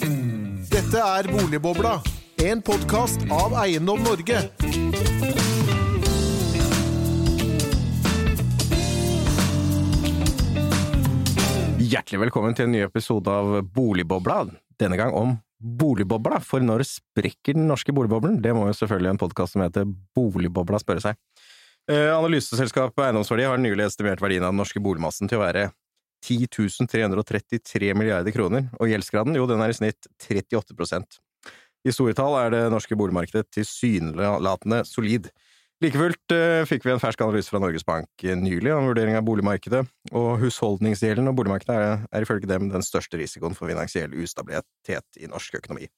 Dette er Boligbobla, en podkast av Eiendom Norge. Hjertelig velkommen til en ny episode av Boligbobla. Denne gang om boligbobla, for når sprekker den norske boligboblen? Det må jo selvfølgelig en podkast som heter Boligbobla spørre seg. Eh, Analyseselskapet Eiendomsverdi har nylig estimert verdien av den norske boligmassen til å være 10 333 milliarder kroner, og gjeldsgraden, jo, den er i snitt 38 I store tall er det norske boligmarkedet tilsynelatende solid. Like fullt eh, fikk vi en fersk analyse fra Norges Bank nylig om vurdering av boligmarkedet, og husholdningsgjelden og boligmarkedet er, er ifølge dem den største risikoen for finansiell ustabilitet i norsk økonomi.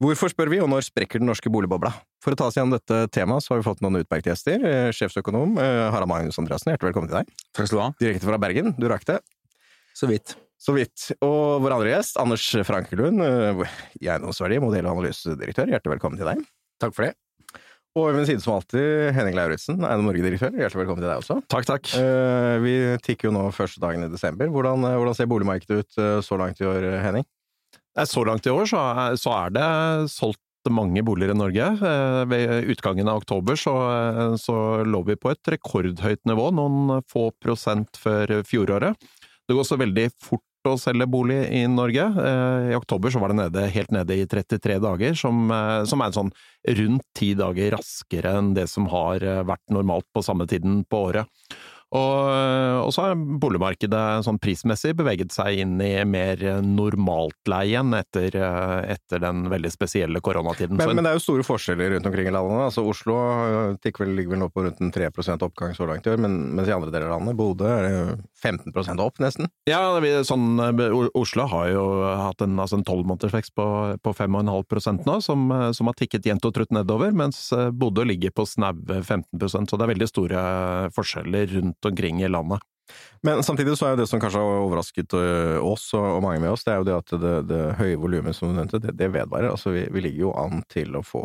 Hvorfor, spør vi, og når sprekker den norske boligbobla? For å ta oss gjennom dette temaet, så har vi fått noen utmerkede gjester. Eh, Sjefsøkonom eh, Harald Magnus Andreassen, hjertelig velkommen til deg. Takk skal du ha. Direkte fra Bergen, du rakk det. Så vidt. Så vidt. Og vår andre gjest, Anders Frankelund, eh, Eiendomsverdi, modell- og analysedirektør, hjertelig velkommen til deg. Takk for det. Og ved min side som alltid, Henning Lauritzen, Eiendom Norge-direktør, hjertelig velkommen til deg også. Takk, takk. Eh, Vi tikker jo nå første dagen i desember. Hvordan, eh, hvordan ser boligmarkedet ut eh, så langt i år, Henning? Så langt i år så er, det solgt mange boliger i Norge. Eh, Ved utgangen av oktober så, eh, så lå vi på et rekordhøyt nivå, noen få prosent før fjoråret. Det går også veldig fort å selge bolig i Norge. Eh, I oktober så var det nede, helt nede i 33 dager, som, eh, som er sånn rundt ti dager raskere enn det som har eh, vært normalt på samme tiden på året. Og, og så har boligmarkedet sånn prismessig beveget seg inn i mer normaltleien etter, etter den veldig spesielle koronatiden. Men, Så- men det er jo store forskjeller rundt omkring i landet. Altså Oslo eh, vel, ligger vel nå på rundt en 3 oppgang så langt i år, men, mens i andre deler av landet, Bodø, er det jo 15 opp nesten. Ja, sånn, eh, Oslo har jo hatt en, altså en 12 måneders på, på 5,5% nå, som, eh, som har tikket jevnt og trutt nedover, mens Bodø ligger på snaue 15% så det er veldig store forskjeller rundt omkring i landet. Men samtidig så er jo det som kanskje har overrasket oss og, og mange med oss, det er jo det at det, det høye volumet som du nevnte, det, det vedvarer. Altså vi, vi ligger jo an til å få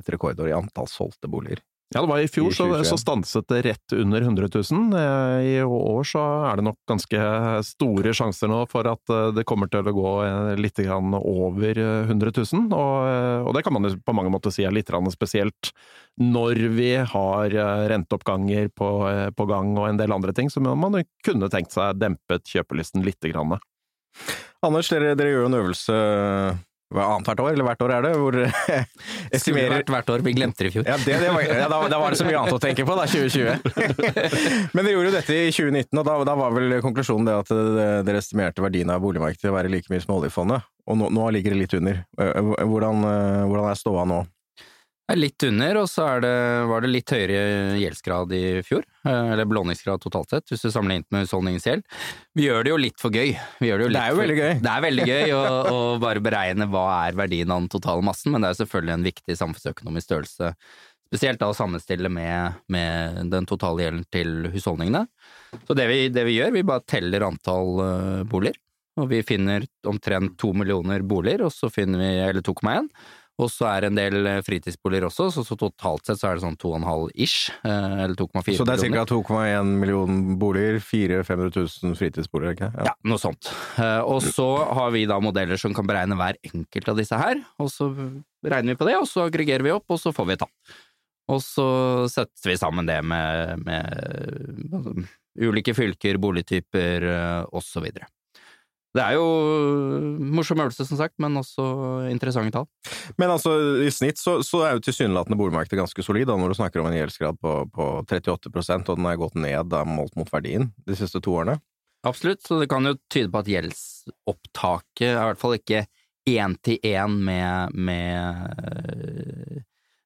et rekordår i antall solgte boliger. Ja, det var i fjor, I så, så stanset det rett under 100 000. Eh, I år så er det nok ganske store sjanser nå for at eh, det kommer til å gå eh, litt over eh, 100 000. Og, og det kan man på mange måter si er litt spesielt når vi har renteoppganger på, på gang og en del andre ting, så man kunne tenkt seg dempet kjøpelisten lite grann. Anders, dere, dere gjør jo en øvelse annethvert år, eller hvert år er det, hvor estimerer vært hvert år, vi glemte det i fjor. Ja, det, det var, ja da, da var det så mye annet å tenke på, da, 2020. Men dere gjorde jo dette i 2019, og da, da var vel konklusjonen det at dere estimerte verdien av boligmarkedet til å være like mye som oljefondet, og nå, nå ligger det litt under. Eh, Hvordan, eh, hvordan er ståa nå? Litt under, og så er det, var det litt høyere gjeldsgrad i fjor. eh, Eller belåningsgrad totalt sett, hvis du sammenlignet med husholdningens gjeld. Vi gjør det jo litt for gøy. Det, jo Det er jo for, veldig gøy. Det er veldig gøy å, å bare beregne hva er verdien av den totale massen, men det er selvfølgelig en viktig samfunnsøkonomisk størrelse. Spesielt da å sammenstille med, med den totale gjelden til husholdningene. Så det vi, det vi gjør, vi bare teller antall eh, boliger. Og vi finner omtrent to millioner boliger, og så finner vi, eller 2,1. Og så er det en del eh, fritidsboliger også, så, så totalt sett så er det sånn 2,5 ish, eh, eller 2,4 Så det er ca. 2,1 million boliger, 400 500 000 fritidsboliger, ikke Ja, noe sånt. Eh, Og så har vi da modeller som kan beregne hver enkelt av disse her, og så regner vi på det, og så aggregerer vi opp, og så får vi et tall. Og så setter vi sammen det med, med altså, ulike fylker, boligtyper og så videre. Det er jo morsom øvelse, som sagt, men også interessante tall. Men altså, i snitt så, så er jo tilsynelatende boligmarkedet ganske solid, da, når du snakker om en gjeldsgrad på, på 38% og den er gått ned da, målt mot verdien de siste to årene. Absolutt, så det kan jo tyde på at gjeldsopptaket er i hvert fall ikke én til én med, med,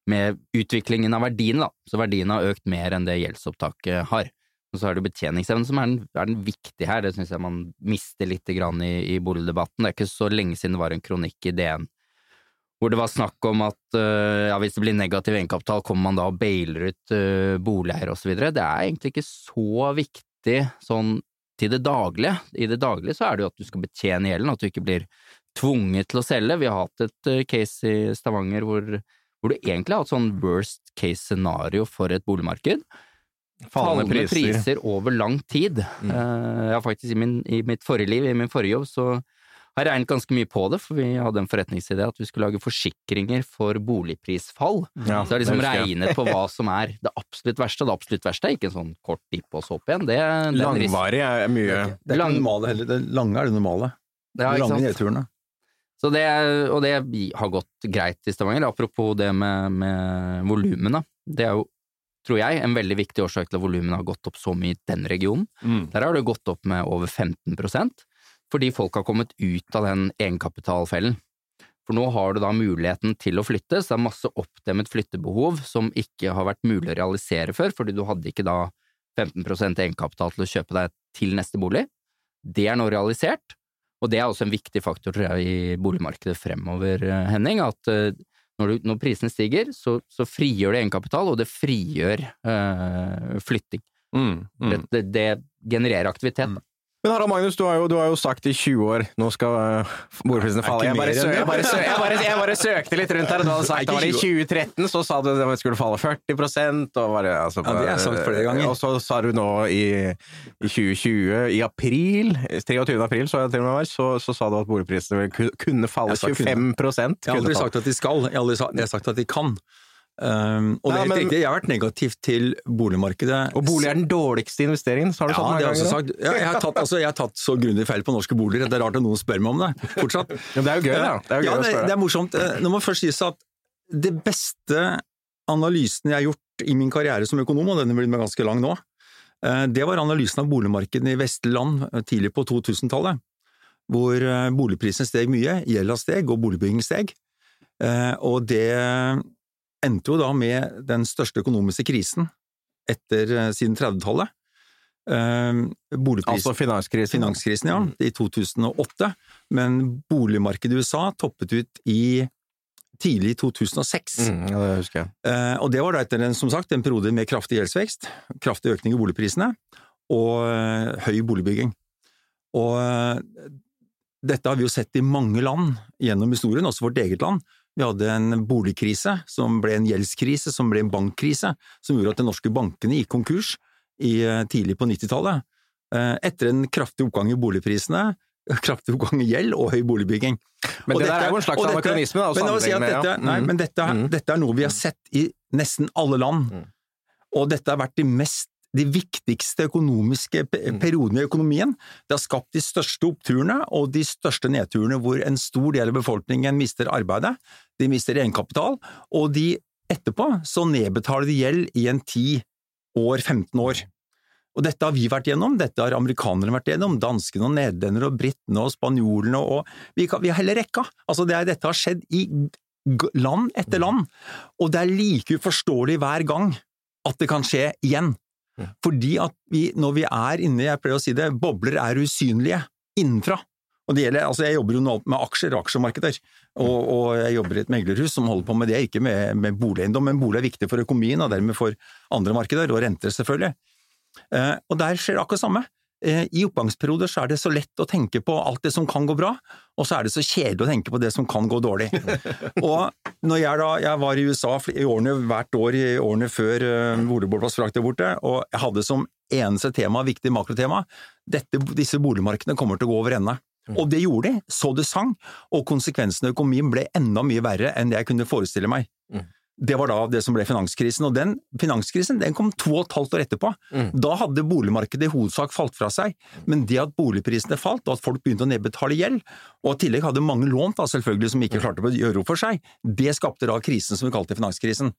med utviklingen av verdien, da. Så verdien har økt mer enn det gjeldsopptaket har. Og så er det betjeningsevnen som er den, er den viktige her, det syns jeg man mister litt grann i, i boligdebatten. Det er ikke så lenge siden det var en kronikk i DN hvor det var snakk om at uh, ja, hvis det blir negativ egenkapital, kommer man da og bailer ut uh, så videre. Det er egentlig ikke så viktig sånn til det daglige. I det daglige så er det jo at du skal betjene gjelden, at du ikke blir tvunget til å selge. Vi har hatt et uh, case i Stavanger hvor, hvor du egentlig har hatt sånn worst case scenario for et boligmarked. Fallende priser. priser over lang tid. Mm. Eh, Jeg har faktisk i, min, i mitt forrige liv, i min forrige jobb, så har regnet ganske mye på det, for vi hadde en forretningsidé at vi skulle lage forsikringer for boligprisfall. Ja, så jeg har liksom jeg. regnet på hva som er det absolutt verste. Det absolutt verste er ikke en sånn kort dipp og så opp igjen. Det, Langvarig er mye Det er ikke Lang- det normale heller. Det lange er det normale. Ja, De lange nedturene. Så det, og det har gått greit i Stavanger. Apropos det med, med volumene. Det er jo, tror jeg, en veldig viktig årsak til at volumene har gått opp så mye i den regionen. Mm. Der har det gått opp med over 15% fordi folk har kommet ut av den egenkapitalfellen. For nå har du da muligheten til å flytte, så det er masse oppdemmet flyttebehov som ikke har vært mulig å realisere før, fordi du hadde ikke da 15% egenkapital til å kjøpe deg til neste bolig. Det er nå realisert, og det er også en viktig faktor tror jeg, i boligmarkedet fremover, eh, Henning, at eh, når, du, når prisene stiger, så, så frigjør det egenkapital, og det frigjør øh, flytting. Mm. Mm. Det, det genererer aktivitet. da. Men Harald Magnus, du har jo, du har jo sagt i 20 år nå skal uh, boligprisene Er falle. Jeg bare, jeg, bare jeg, bare, jeg bare søkte litt rundt her, og du hadde sagt Er det var i 2013, så sa du at det skulle falle 40 og bare, altså, Ja, det har jeg sagt flere ganger. Og så sa du nå i, i 2020, i april, 23. april så, jeg til og med var, så, så sa du at boligprisene kunne falle 25 kunne. kunne Jeg har aldri sagt at de skal, jeg har aldri sagt, jeg har sagt at de kan. Um, og det er helt men- riktig, jeg har vært negativ til boligmarkedet. Og bolig er den dårligste investeringen, så har du Ja, sagt mange ganger. sagt. Ja, jeg, har tatt, altså, jeg har tatt så grundig feil på norske boliger at det er rart at noen spør meg om det fortsatt. Men det er jo gøy, da. Det er jo gøy ja, det, det er morsomt. Når Nå må først sies at det beste analysen jeg har gjort i min karriere som økonom, og denne blir ganske lang nå, eh, det var analysen av boligmarkedene i vestlige land eh, tidlig på 2000-tallet, hvor boligprisene boligprisen steg mye, gjelda steg og boligbygging steg. Eh, Og det endte jo da med den største økonomiske krisen etter, eh, siden 30-tallet. Eh, Altså finanskrisen. Finanskrisen, ja, i 2008, men boligmarkedet i USA toppet ut i tidlig 2006. Mm, ja, det husker jeg. Eh, og det var da etter en, som sagt, en periode med kraftig gjeldsvekst, kraftig økning i boligprisene og eh, høy boligbygging. Og dette har vi jo sett i mange land gjennom historien, også vårt eget land. Vi hadde en boligkrise som ble en gjeldskrise, som ble en bankkrise, som gjorde at de norske bankene gikk konkurs i, eh, tidlig på 90-tallet. Eh, etter en kraftig oppgang i boligprisene, kraftig oppgang i gjeld og høy boligbygging. Men Og det der dette- er jo en slags anakronisme, å sammenligne med, dette, nei, Mm. men dette, Mm. dette er noe vi har sett i nesten alle land. Mm. Og dette har vært de mest de viktigste økonomiske Mm. periodene i økonomien. Det har skapt de største oppturene og de største nedturene hvor en stor del av befolkningen mister arbeidet, de mister egenkapital, og de etterpå så nedbetaler de gjeld i en 10 år, 15 år. Og dette har vi vært gjennom, dette har amerikanerne vært gjennom, danskene og nederlenderne og britene og spanjolene og vi, kan, vi har hele rekka. Altså det er, dette har skjedd i land etter land, og det er like uforståelig hver gang at det kan skje igjen. Fordi at vi, når vi er inne, jeg pleier å si det, bobler er usynlige innenfra. Og det gjelder, altså Jeg jobber jo nå med aksjer, aksjemarkeder, og, og jeg jobber i et meglerhus som holder på med det, ikke med, med boligeiendom, men bolig er viktig for økonomien og dermed for andre markeder, og renter selvfølgelig. Eh, og der skjer det akkurat samme. Eh, I oppgangsperioder så er det så lett å tenke på alt det som kan gå bra, og så er det så kjedelig å tenke på det som kan gå dårlig. og når jeg da, jeg var i USA i årene, hvert år i årene før uh, frakt frakk der borte, og jeg hadde som eneste tema, viktig makrotema, dette, disse boligmarkedene kommer til å gå over ende. Og det gjorde de, så det sang, og konsekvensene av økonomien ble enda mye verre enn det jeg kunne forestille meg. Mm. Det var da det som ble finanskrisen, og den finanskrisen den kom to og et halvt år etterpå. Mm. Da hadde boligmarkedet i hovedsak falt fra seg, men det at boligprisene falt, og at folk begynte å nedbetale gjeld, og i tillegg hadde mange lånt da selvfølgelig som ikke klarte å gjøre opp for seg, det skapte da krisen som vi kalte finanskrisen.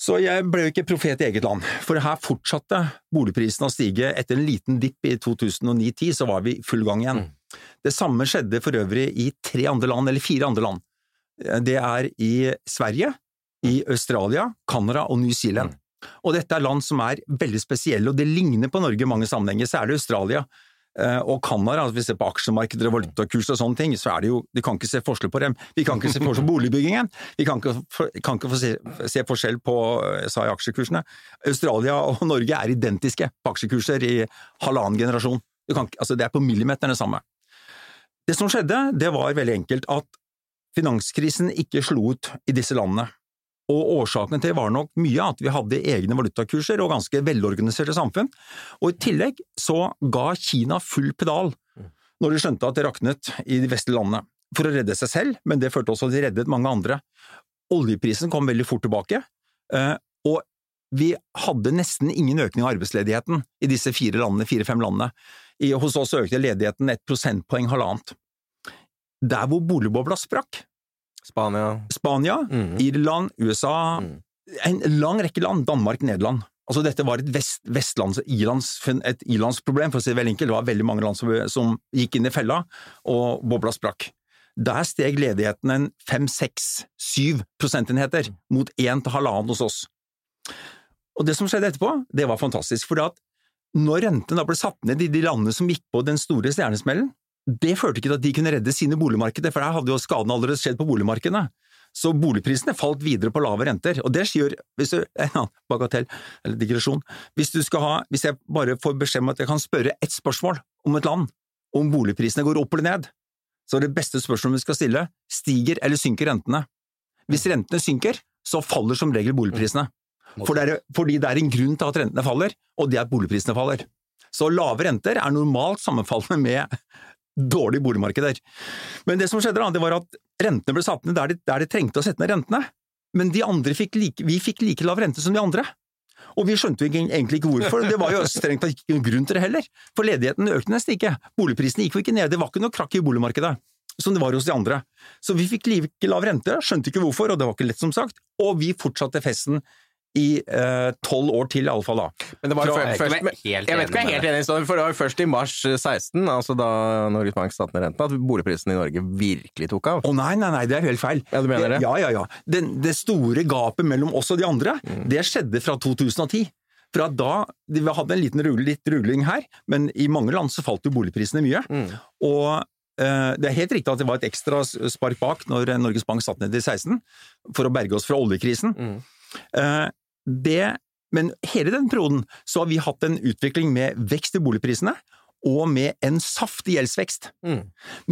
Så jeg ble jo ikke profet i eget land, for her fortsatte boligprisene å stige. Etter en liten dipp i 2009-10 så var vi i full gang igjen. Det samme skjedde for øvrig i tre andre land, eller fire andre land. Det er i Sverige, i Australia, Canada og New Zealand. Og dette er land som er veldig spesielle, og det ligner på Norge i mange sammenhenger, særlig Australia. Eh, Og Canada, altså hvis vi ser på aksjemarkeder og valutakurs og sånne ting, så er det jo, vi kan ikke se forskjell på dem. Vi kan ikke se forskjell på boligbyggingen, vi kan ikke, for- kan ikke få se, se forskjell på, eh, sa jeg, aksjekursene. Australia og Norge er identiske på aksjekurser i halvannen generasjon. Du kan, altså det er på millimeteren det samme. Det som skjedde, det var veldig enkelt at finanskrisen ikke slo ut i disse landene. Og årsaken til var nok mye at vi hadde egne valutakurser og ganske velorganiserte samfunn. Og i tillegg så ga Kina full pedal når de skjønte at det raknet i de vestlige landene. For å redde seg selv, men det førte også til at de reddet mange andre. Oljeprisen kom veldig fort tilbake, eh, og vi hadde nesten ingen økning av arbeidsledigheten i disse fire landene, fire-fem landene. Hos oss økte ledigheten et prosentpoeng, halvannet. Der hvor boligbobla sprakk, Spania. Spania, Mm. Irland, USA, Mm. en lang rekke land, Danmark, Nederland. Altså dette var et vest, vestlands, ilands, et ilandsproblem, for å si det veldig enkelt. Det var veldig mange land som, som gikk inn i fella, og bobla sprakk. Der steg ledigheten en fem, seks, syv prosentenheter, mot én til halvannen hos oss. Og det som skjedde etterpå, det var fantastisk, for når renten da ble satt ned i de landene som gikk på den store stjernesmellen, det førte ikke til at de kunne redde sine boligmarkeder, for der hadde jo skadene allerede skjedd på boligmarkedene. Så boligprisene falt videre på lave renter, og det skjer hvis du, en annen bagatell, eller digresjon, hvis du skal ha, hvis jeg bare får beskjed om at jeg kan spørre ett spørsmål om et land, om boligprisene går opp eller ned, så er det beste spørsmålet vi skal stille, stiger eller synker rentene? Hvis rentene synker, så faller som regel boligprisene. For det er, fordi det er en grunn til at rentene faller, og det er at boligprisene faller. Så lave renter er normalt sammenfallende med dårlige boligmarkeder. Men det som skjedde da, det var at rentene ble satt ned der de, der de trengte å sette ned rentene. Men fikk like, vi fikk like lav rente som de andre. Og vi skjønte egentlig ikke hvorfor, det var jo strengt tatt ikke grunn til det heller. For ledigheten økte nesten ikke. Boligprisene gikk jo ikke ned, det var ikke noe krakk i boligmarkedet. Som det var hos de andre. Så vi fikk like lav rente, skjønte ikke hvorfor, og det var ikke lett som sagt. Og vi fortsatte festen i eh, tolv år til, i alle fall da. Men det var først, først Jeg vet ikke om jeg er helt enig for det var først i mars 16, altså da Norges Bank satte ned renten, at boligprisen i Norge virkelig tok av. Å nei, nei, nei, det er helt feil. Ja, du mener det? Ja, ja, ja. Det, det store gapet mellom oss og de andre, Mm. det skjedde fra 2010. Fra da, Vi hadde en liten rugling, litt rugling her, men i mange land så falt jo boligprisene mye. Mm. Og eh, det er helt riktig at det var et ekstra spark bak når Norges Bank satte ned i 16, for å berge oss fra oljekrisen. Mm. Det, men hele den perioden så har vi hatt en utvikling med vekst i boligprisene, og med en saftig gjeldsvekst. Mm.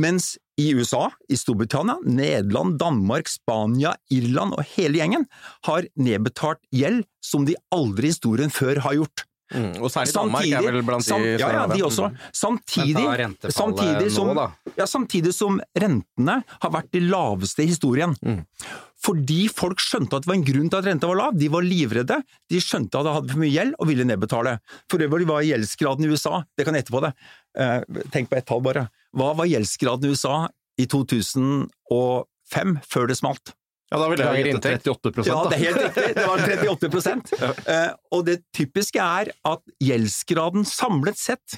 Mens i USA, i Storbritannia, Nederland, Danmark, Spania, Irland og hele gjengen har nedbetalt gjeld som de aldri i historien før har gjort. Mm. Og særlig Danmark er vel blant sam- de Ja, ja, de også. Samtidig, da rentefallet samtidig, som, nå, ja, samtidig som rentene har vært de laveste i historien. Mm. Fordi folk skjønte at det var en grunn til at renta var lav. De var livredde, de skjønte at de hadde for mye gjeld og ville nedbetale. For øvrig var gjeldsgraden i USA, det kan jeg etterpå det, Eh, tenk på ett tall bare. Hva var gjeldsgraden i USA i 2005, før det smalt? Ja, da ville jeg gitt gjette 38% Ja, det er helt riktig. Det var 38 Eh, Og det typiske er at gjeldsgraden samlet sett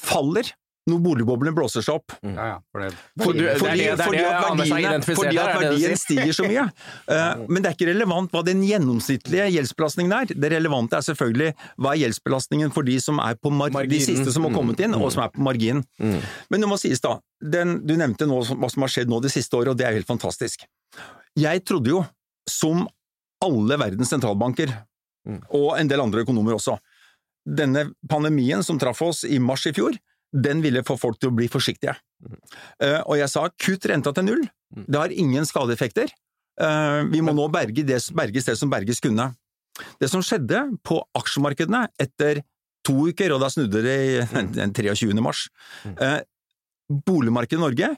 faller når boligboblene blåser seg opp. Ja, ja, for det, For du- det Fordi, at verdiene, fordi er verdien stiger så mye. Uh, Men det er ikke relevant hva den gjennomsnittlige gjeldsbelastningen er. Det relevante er selvfølgelig hva er gjeldsbelastningen for de som er på mar de siste som har kommet inn, og som er på marginen. Mm. Men det må sies da, den, du nevnte nå som- hva som har skjedd nå det siste året, og det er helt fantastisk. Jeg trodde jo, som alle verdens sentralbanker, Mm. og en del andre økonomer også, denne pandemien som traff oss i mars i fjor, den ville få folk til å bli forsiktige. Eh, og jeg sa kutt renta til null, Mm. det har ingen skadeeffekter. Eh, vi må nå berge det, berges det som berges kunne. Det som skjedde på aksjemarkedene etter to uker, og da snudde det den 23. mars, Mm. eh, boligmarkedet i Norge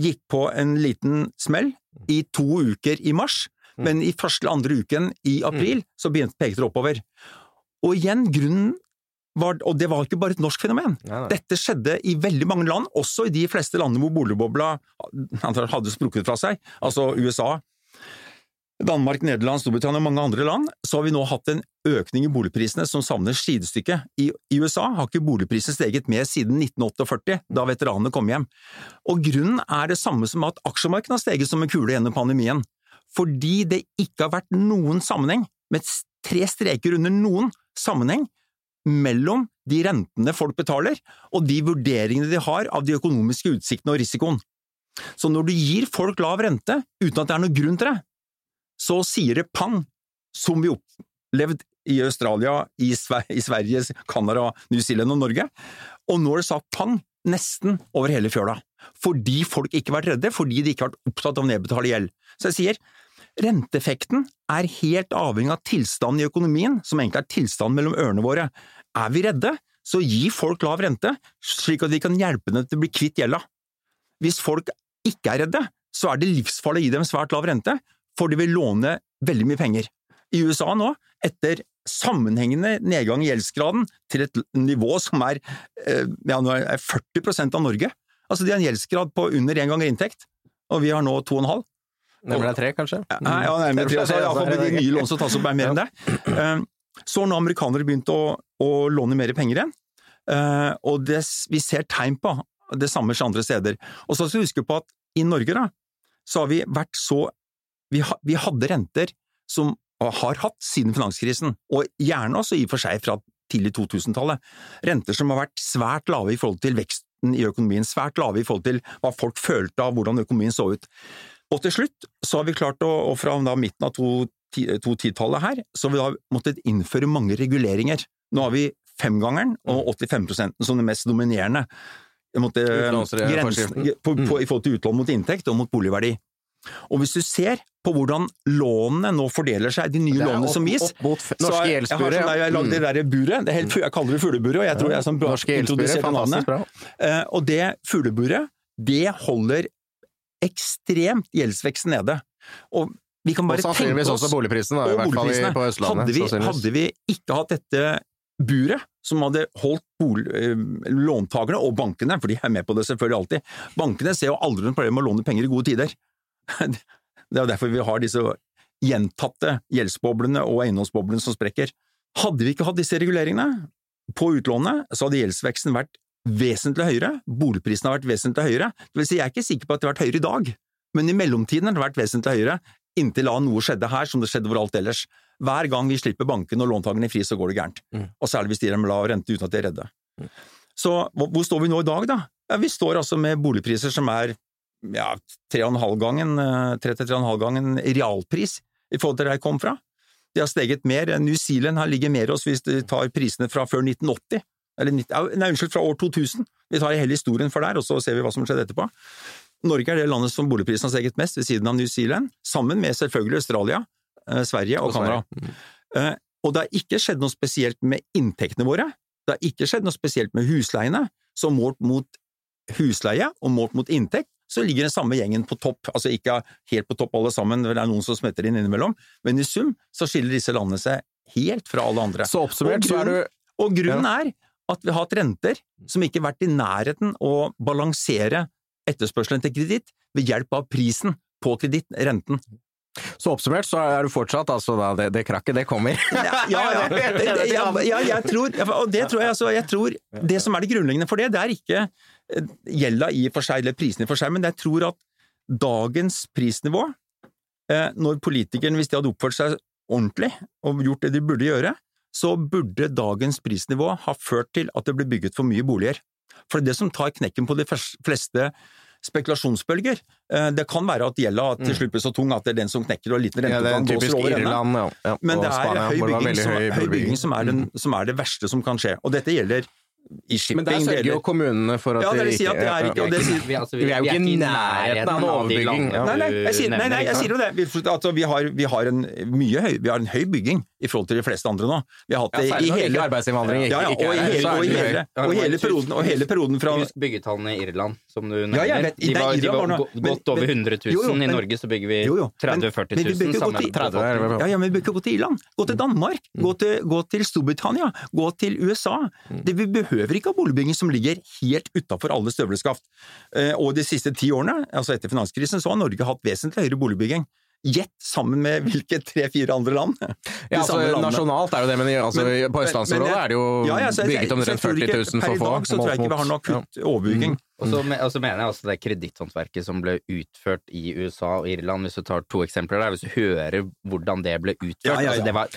gikk på en liten smell i to uker i mars, Mm. men i første eller andre uken i april så begynte pekte det oppover. Og igjen, grunnen var, og det var ikke bare et norsk fenomen, Nei, nei. dette skjedde i veldig mange land, også i de fleste landene hvor boligbobla hadde sprukket fra seg, altså USA, Danmark, Nederland, Storbritannia og mange andre land, så har vi nå hatt en økning i boligprisene som savner sidestykke. I, I USA har ikke boligprisene steget mer siden 1948, da veteranene kom hjem. Og grunnen er det samme som at aksjemarkedet har steget som en kule gjennom pandemien. Fordi det ikke har vært noen sammenheng, med tre streker under noen sammenheng, mellom de rentene folk betaler, og de vurderingene de har av de økonomiske utsiktene og risikoen. Så når du gir folk lav rente uten at det er noen grunn til det, så sier det pang, som vi opplevde i Australia, i, Sver i Sverige, Canada, New Zealand og Norge. Og nå har det sagt pang nesten over hele fjøla. Fordi folk ikke har vært redde, fordi de ikke har vært opptatt av å nedbetale gjeld. Så jeg sier, renteeffekten er helt avhengig av tilstanden i økonomien, som egentlig er tilstanden mellom ørene våre. Er vi redde, så gi folk lav rente, slik at vi kan hjelpe dem til å bli kvitt gjelda. Hvis folk ikke er redde, så er det livsfarlig å gi dem svært lav rente, for de vil låne veldig mye penger. I USA nå, etter sammenhengende nedgang i gjeldsgraden til et nivå som er, eh, ja, er 40% av Norge. Altså de har en gjeldsgrad på under én ganger inntekt, og vi har nå to og en halv. Nærmere tre, kanskje? Ja, ja nærmere tre. Altså, Iallfall med de nye lån som tas opp, er mer enn det. Eh, Så har nå amerikanere begynt å, å låne mer penger igjen, Eh, og det, vi ser tegn på det samme som andre steder. Og så skal vi huske på at i Norge, da, så har vi vært så Vi, vi hadde renter som har hatt siden finanskrisen, og gjerne også i og for seg fra tidlig 2000-tallet. Renter som har vært svært lave i forhold til veksten i økonomien, svært lave i forhold til hva folk følte av hvordan økonomien så ut. Og til slutt så har vi klart å, og fra da midten av to tidtallet her, så har vi da måttet innføre mange reguleringer. Nå har vi femgangeren og 85 som det mest dominerende. Måtte, grensen, på, på, I forhold til utlån mot inntekt og mot boligverdi. Og hvis du ser på hvordan lånene nå fordeler seg, de nye lånene opp- som gis opp mot f- så jeg, jeg, har sånn, der, jeg lagde det der buret, det helt, jeg kaller det fugleburet, og jeg tror jeg er sånn Norske gjeldsburet, navnet. Eh, og det fugleburet, det holder ekstremt gjeldsveksten nede. Og vi kan Og bare tenke sannsynligvis oss også boligprisen, da, i hvert fall på Østlandet. Hadde vi, hadde vi ikke hatt dette buret, som hadde holdt eh, låntakerne og bankene, for de er med på det selvfølgelig alltid, bankene ser jo aldri noe problem med å låne penger i gode tider. Det er jo derfor vi har disse gjentatte gjeldsboblene og eiendomsboblene som sprekker. Hadde vi ikke hatt disse reguleringene på utlånet, så hadde gjeldsveksten vært vesentlig høyere, boligprisene har vært vesentlig høyere. Det vil si, jeg er ikke sikker på at det har vært høyere i dag, men i mellomtiden har det vært vesentlig høyere, inntil da noe skjedde her som det skjedde overalt ellers. Hver gang vi slipper bankene og låntakerne fri, så går det gærent. Mm. Og særlig hvis de gir dem lav rente uten at de er redde. Så hvor står vi nå i dag, da? Ja, vi står altså med boligpriser som er ja, tre og en halv gangen, eh, tre til tre og en halv gangen realpris i forhold til der jeg kom fra. De har steget mer. New Zealand her ligger mer oss hvis de tar prisene fra før 1980. Eller, 90 nei, unnskyld, fra år 2000. Vi tar hele historien for der, og så ser vi hva som skjedde etterpå. Norge er det landet som boligprisen har steget mest, ved siden av New Zealand, sammen med selvfølgelig Australia, eh, Sverige og Og Canada. Eh, og det har ikke skjedd noe spesielt med inntektene våre. Det har ikke skjedd noe spesielt med husleiene. Så målt mot husleie og målt mot inntekt, så ligger den samme gjengen på topp. Altså ikke helt på topp alle sammen, det er noen som smetter inn innimellom, men i sum så skiller disse landene seg helt fra alle andre. Så oppsummert Og så er du Og grunnen er at vi har hatt renter som ikke har vært i nærheten å balansere etterspørselen til kreditt ved hjelp av prisen på kreditt, renten. Så oppsummert så er du fortsatt altså da, det, det krakket, det kommer. Ja, ja, ja. Det, det, ja, ja jeg tror, og det tror jeg, altså, jeg tror Det som er det grunnleggende for det, det er ikke eh, gjelda i og for seg, eller prisene i og for seg, men jeg tror at dagens prisnivå, eh, når politikerne, hvis de hadde oppført seg ordentlig og gjort det de burde gjøre, så burde dagens prisnivå ha ført til at det ble bygget for mye boliger. For det som tar knekken på de fleste spekulasjonsbølger, eh, det kan være at gjelda til slutt blir så tung at det er den som knekker og en liten renteoppgang Ja, er blåser over ende. Ja, ja, Men det er Spania, høy bygging, som, høy høy bygging som, er den, som er det verste som kan skje. Og dette gjelder i shipping. Men der sørger jo kommunene for at Ja, det ikke at det er ikke og det sier, Vi, altså, Vi er jo ikke i nærheten av en overbygging. Ja. Nei, nei, jeg sier, nei, nei, jeg sier jo det. Vi, altså, vi, har, vi, har en mye høy, vi har en høy bygging i forhold til de fleste andre nå. Vi har hatt det ja, i hele arbeidsinnvandring ja, ja, og i hele, og i hele, og hele perioden, og hele perioden fra Husk byggetallene i Irland, som du nevner. Ja, vet. de var, de var godt over men- 100 000. Jo, jo, I Norge så bygger vi Jo, jo, men- 30 000-40 men vi bygger 000 godt i- sammen. 30 det vel. Ja, ja, men vi bør ikke gå til Irland. Gå til Danmark, gå til Storbritannia, gå til USA. Det, vi behøver ikke ha boligbygging som ligger helt utafor alle støvleskaft. Eh, og de siste ti årene, altså etter finanskrisen, så har Norge hatt vesentlig høyere boligbygging. Gjett sammen med hvilke tre-fire andre land? De Ja, altså, nasjonalt er jo det, men altså, Men- på østlandsområdet er det jo Ja, ja, så bygget omtrent tror 40 ikke- 000 for få. Per i dag så tror jeg ikke vi har noe akutt overbygging. Og så og så mener jeg også det kreditthåndverket som ble utført i USA og Irland, hvis du tar to eksempler der, hvis du hører hvordan det ble utført Ja, ja, ja. Altså, Det var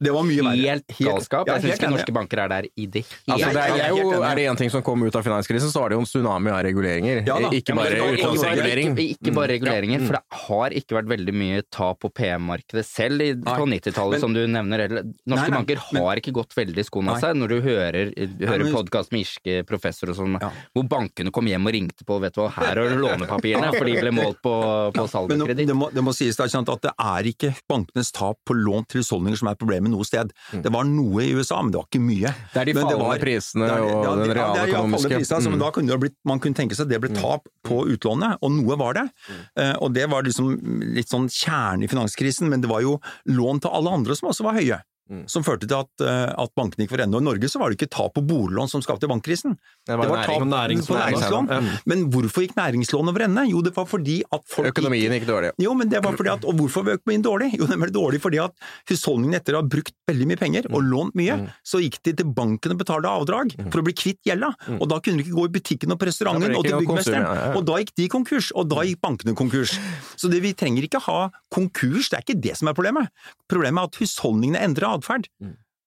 Det var mye verre. helt galskap. ja, Jeg syns ikke norske banker er der i det hele Altså, det er, er jo, det én ting som kom ut av finanskrisen, så var det jo en tsunami av reguleringer. Ja da. Ikke bare utlånsregulering. Ikke, ikke bare reguleringer, for det har ikke vært veldig mye tap på PM-markedet selv i, på 90-tallet, som du nevner. Norske Nei, nei, banker men- har ikke gått veldig i skoene av seg. Når du hører, hører podkast med irske professorer og sånn, Ja. hvor bankene kom hjem og ringte på vet du hva, her er lånepapirene, for de ble målt på, på Men saldokreditt. det det må sies da, at det er ikke bankenes tap på lån til husholdninger som er problemet hjemme noe sted. Det var noe i USA, men det var ikke mye. Det er de fallende var- prisene og ja, den reale økonomiske ja, priser, altså, men Mm. da kunne det blitt, Man kunne tenke seg at det ble tap på utlånet, og noe var det. Uh, Og det var liksom litt sånn kjernen i finanskrisen, men det var jo lån til alle andre som også var høye. Som førte til at, eh, at bankene gikk for ende. Og I Norge så var det ikke tap på boliglån som skapte bankkrisen. Det var Det var næring- tap næringslån. på næringslån. Ja. Men hvorfor gikk næringslån over ende? Jo, det var fordi at folk Økonomien gikk dårlig. jo, men det var fordi at, Og hvorfor var økonomien dårlig? Jo, den ble dårlig fordi at husholdningene etter å ha brukt veldig mye penger og lånt mye, så gikk de til banken og betalte avdrag for å bli kvitt gjelda. Og da kunne de ikke gå i butikken og på restauranten og til byggmesteren. ja, ja. Og da gikk de konkurs, og da gikk bankene konkurs. Så det, vi trenger ikke ha konkurs, det er ikke det som er problemet. Problemet er at husholdningene endrer atferd.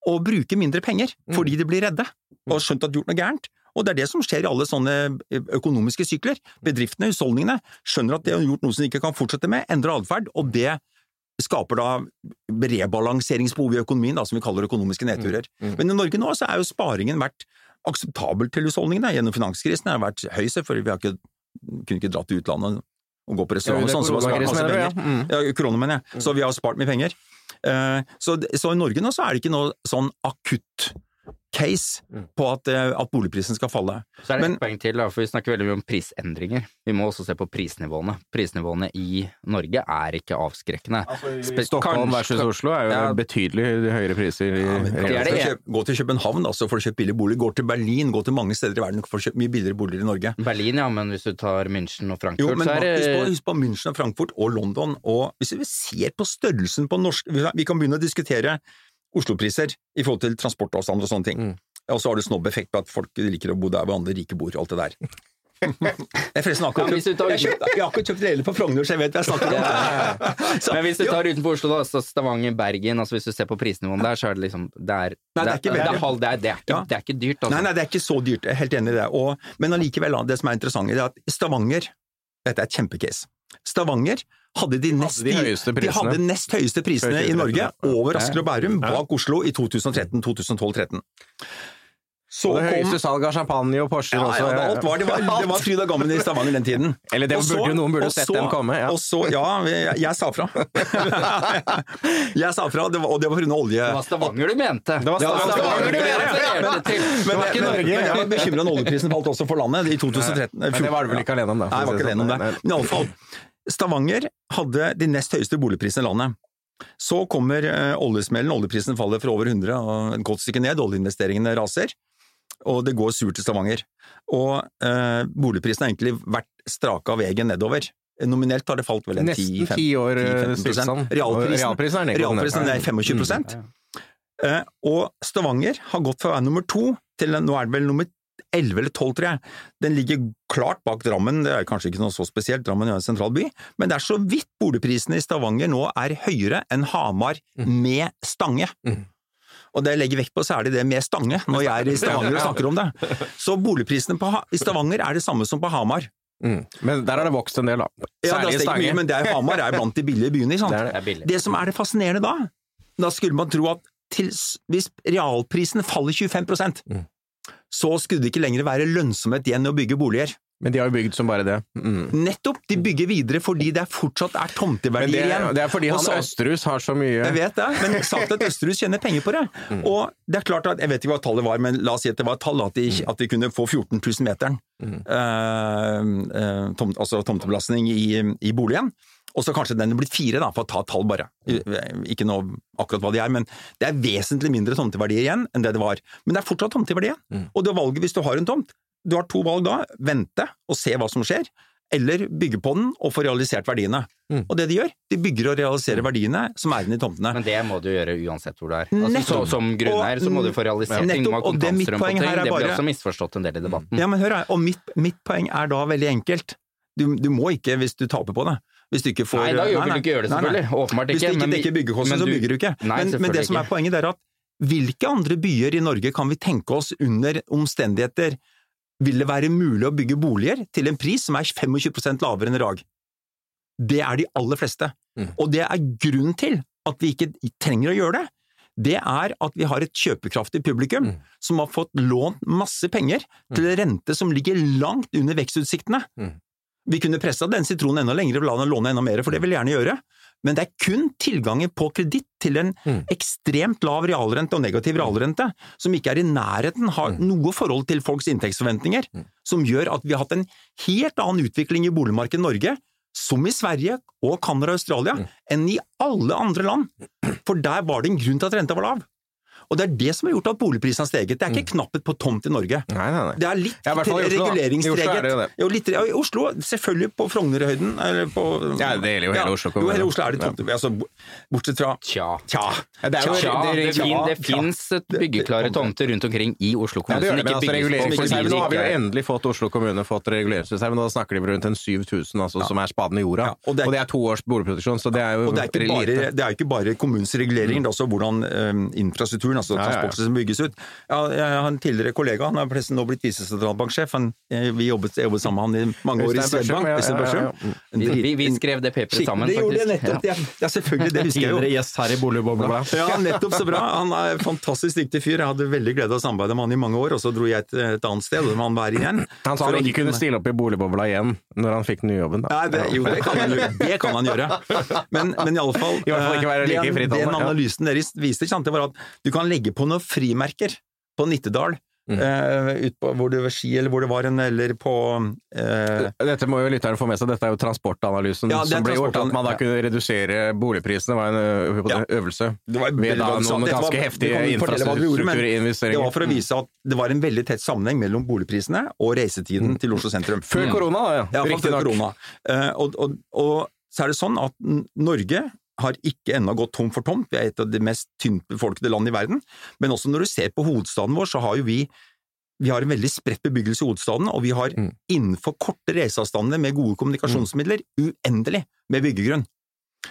Og bruker mindre penger fordi de blir redde og har skjønt at de har gjort noe gærent. Og det er det som skjer i alle sånne økonomiske sykler. Bedriftene, husholdningene, skjønner at de har gjort noe som de ikke kan fortsette med, endrer atferd, og det skaper da rebalanseringsbehov i økonomien, da, som vi kaller økonomiske nedturer. Men i Norge nå så er jo sparingen vært akseptabel til husholdningene. Gjennom finanskrisen har den vært høy, selvfølgelig. Vi har ikke, kunne ikke dratt til utlandet og gå på restaurant og sånn, så vi har spart masse penger. mener du, ja. Ja, korona, mener jeg. Så vi har spart mye penger. Uh, Så, så i Norge nå så er det ikke noe sånn akutt case på at, eh, at boligprisen skal falle. Så er det Men- et poeng til, da, for vi snakker veldig mye om prisendringer. Vi må også se på prisnivåene. Prisnivåene i Norge er ikke avskrekkende. Spe- Stockholm versus Oslo er jo Ja. betydelig høyere priser. i Ja, det gå, det til kjøp, gå til København da, så får du kjøpt billig bolig. Gå til Berlin, gå til mange steder i verden for å kjøpe mye billigere boliger i Norge. Berlin, ja, men hvis du tar München og Frankfurt, Jo, men så er husk på, det husk på München og Frankfurt og London, og hvis vi ser på størrelsen på norsk Vi kan begynne å diskutere Oslo-priser i forhold til transportavstander og sånne ting. Mm. Og så har du snobb-effekt på at folk liker å bo der hvor andre rike bor, og alt det der. Jeg, forresten, har akkurat Ja, kjøpt, tar- jeg, jeg har akkurat kjøpt leilighet på Frogner, så jeg vet hva jeg snakker om. Så- Men hvis du tar utenfor Oslo, da, så Stavanger, Bergen, altså hvis du ser på prisnivåen der, så er det liksom Det er, Nei, det er ikke det er, halv- det er, det er, ikke, det er ikke dyrt, altså. Nei, nei, det er ikke så dyrt. Jeg er helt enig i det. Og, men allikevel, det som er interessant, er at Stavanger Dette er et kjempecase. Stavanger hadde de nest, de høyeste de hadde nest høyeste prisene i Norge, over Asker og Bærum, bak Oslo i 2013-2012-13. Så det kom høyeste salget av champagne og Porsche ja, også. ja, det, alt var, det, var, det var fryd og gammen i Stavanger den tiden. Eller det burde jo noen burde og sett så- den komme, ja. Og så, ja, jeg, jeg sa fra. jeg sa fra, det var, og det var pga. olje... Det var Stavanger du mente! Det var Stavanger, det var Stavanger du mente! Stavanger men, Men, men- men jeg var bekymra når oljeprisen falt også for landet i 2013. Men det var du vel ikke alene om, da? Nei, jeg var ikke alene om det. Men i Men iallfall, Stavanger hadde de nest høyeste boligprisene i landet. Så kommer eh, oljesmellen, oljeprisen faller fra over 100 og et godt stykke ned, oljeinvesteringene raser, og det går surt i Stavanger. Og eh, boligprisen har egentlig vært straka veien nedover. Nominelt har det falt vel en 10-15 ti år eh, 10-15%. Realprisen, realprisen er realprisen er 25 Eh, og Stavanger har gått fra å være nummer to til nå er det vel nummer 11 eller 12, tror jeg. Den ligger klart bak Drammen, det er kanskje ikke noe så spesielt, Drammen er en sentral by, men det er så vidt boligprisene i Stavanger nå er høyere enn Hamar med Stange. Mm. Og det jeg legger vekt på, så er det det med Stange, når jeg er i Stavanger og snakker om det. Så boligprisene i Stavanger er det samme som på Hamar. Mm. Men der har det vokst en del, da. Ja, Særlig i Stange. mye, men det er, Hamar er blant de billige byene, sant? Det er billig. Det som er det fascinerende da, da skulle man tro at til, hvis realprisen faller 25 Mm. Så skulle det ikke lenger være lønnsomhet igjen å bygge boliger. Men de har jo bygd som bare det. Mm. Nettopp! De bygger videre fordi det fortsatt er tomteverdier igjen. det er fordi han så- Østerhus har så mye Jeg vet det, men sagt at Østerhus tjener penger på det. Mm. Og det er klart at, Jeg vet ikke hva tallet var, men la oss si at det var et tall, at de, Mm. at de kunne få 14 000 meteren. mm. eh, tom, altså tomtebelastning i, i boligen. Og så kanskje den er blitt fire, da, for å ta tall bare. Ikke noe akkurat hva de er, men det er vesentlig mindre tomteverdier igjen enn det det var. Men det er fortsatt tomteverdi igjen. Mm. Og det valget, hvis du har en tomt, du har to valg da. Vente og se hva som skjer. Eller bygge på den og få realisert verdiene. Mm. Og det de gjør, de bygger og realiserer verdiene som er igjen i tomtene. Men det må du gjøre uansett hvor du er. Altså, så, som grunneier så må du få realisert ting. Med og det mitt kontantstrøm på poeng ting. her er Det blir bare- også misforstått en del i debatten. Ja, men hør her, og mitt, mitt poeng er da veldig enkelt. Du, du må ikke hvis du taper på det. Hvis du ikke får Nei, da gjør vil du ikke gjøre det, Nei, nei. selvfølgelig. Åpenbart ikke. Hvis du ikke dekker byggekostnadene, så bygger du ikke. Nei, men, men det som er poenget, er at hvilke andre byer i Norge kan vi tenke oss under omstendigheter vil det være mulig å bygge boliger til en pris som er 25% lavere enn i dag? Det er de aller fleste. Mm. Og det er grunnen til at vi ikke trenger å gjøre det. Det er at vi har et kjøpekraftig publikum Mm. som har fått lånt masse penger til en rente som ligger langt under vekstutsiktene. Mm. Vi kunne pressa den sitronen enda lenger og la den låne enda mer, for det vil jeg gjerne gjøre. men det er kun tilgangen på kreditt til en Mm. ekstremt lav realrente og negativ realrente, som ikke er i nærheten har noe forhold til folks inntektsforventninger, som gjør at vi har hatt en helt annen utvikling i boligmarkedet i Norge, som i Sverige og Canada og Australia, enn i alle andre land. For der var det en grunn til at renta var lav. Og det er det som har gjort at boligprisene har steget. Det er ikke knapphet på tomt i Norge. Nei, nei, nei. Det er litt Ja, i i Oslo, er det jo det. Jo, litt, ja, Oslo, selvfølgelig på Frognerhøyden, eller på Ja, det gjelder jo hele Oslo Jo, hele Oslo er det tomt. Altså, bortsett fra Tja. Tja. Ja, det er jo- Tja, det, det- det fins byggeklare tomter rundt omkring i Oslo Ja, kommune det gjør det, men altså reguleringsreserven, Nå har vi jo det er endelig fått Oslo kommune fått reguleringsreserve, og da snakker de rundt en 7000, altså, som er spaden i jorda. Ja, og og, det det er- er, to års boligproduksjon, så det er jo Og det er, ikke bare, er ikke bare kommunens reguleringer, det er også hvordan um, infrastrukturen, altså Ja, ja, ja. bygges ut. Ja, jeg har en tidligere kollega, han er nå blitt visesentralbanksjef, han- eh, vi jobbet, jobbet sammen med han i mange år i Swedbank. ja, ja, ja, ja. Mm. Vi, vi, vi skrev det papiret Skikkelig, sammen, det gjorde jeg nettopp, ja. ja selvfølgelig, det husker jeg jo. Tidligere gjest her i Boligbobla. Ja, nettopp så bra. Han er en fantastisk dyktig fyr. Jeg hadde veldig glede av å samarbeide med han i mange år, og så dro jeg et, et annet sted, og det må han være igjen. Han sa han ikke kunne stille opp i boligbobla igjen når han fikk den nye jobben. Da. Nei, det, jo, det kan han gjøre. Det kan han gjøre. Men, men i alle fall I hvert fall ikke være eh, like den, fritt, den Anne, analysen deres viste, sant, det var at du kan legge på noen frimerker på Nittedal, Mm. Uh, ut på hvor det var ski, eller hvor det var en, eller på uh, Dette må jo lytterne få med seg, dette er jo transportanalysen Ja, som ble gjort, at man da kunne redusere boligprisene, var en Ja. øvelse. det var Ved da noen var- ganske det heftige infrastrukturinvesteringer. Det var for å vise at det var en veldig tett sammenheng mellom boligprisene og reisetiden til Oslo sentrum. Før korona, da, ja. Ja, Riktig før nok. korona. Eh, og, og, og så er det sånn at Norge har ikke ennå gått tom for tomt. Vi er et av de mest tynt befolkede land i verden. Men også når du ser på hovedstaden vår, så har jo vi vi har en veldig spredt bebyggelse i hovedstaden, og vi har Mm. innenfor korte reiseavstander med gode kommunikasjonsmidler uendelig med byggegrunn.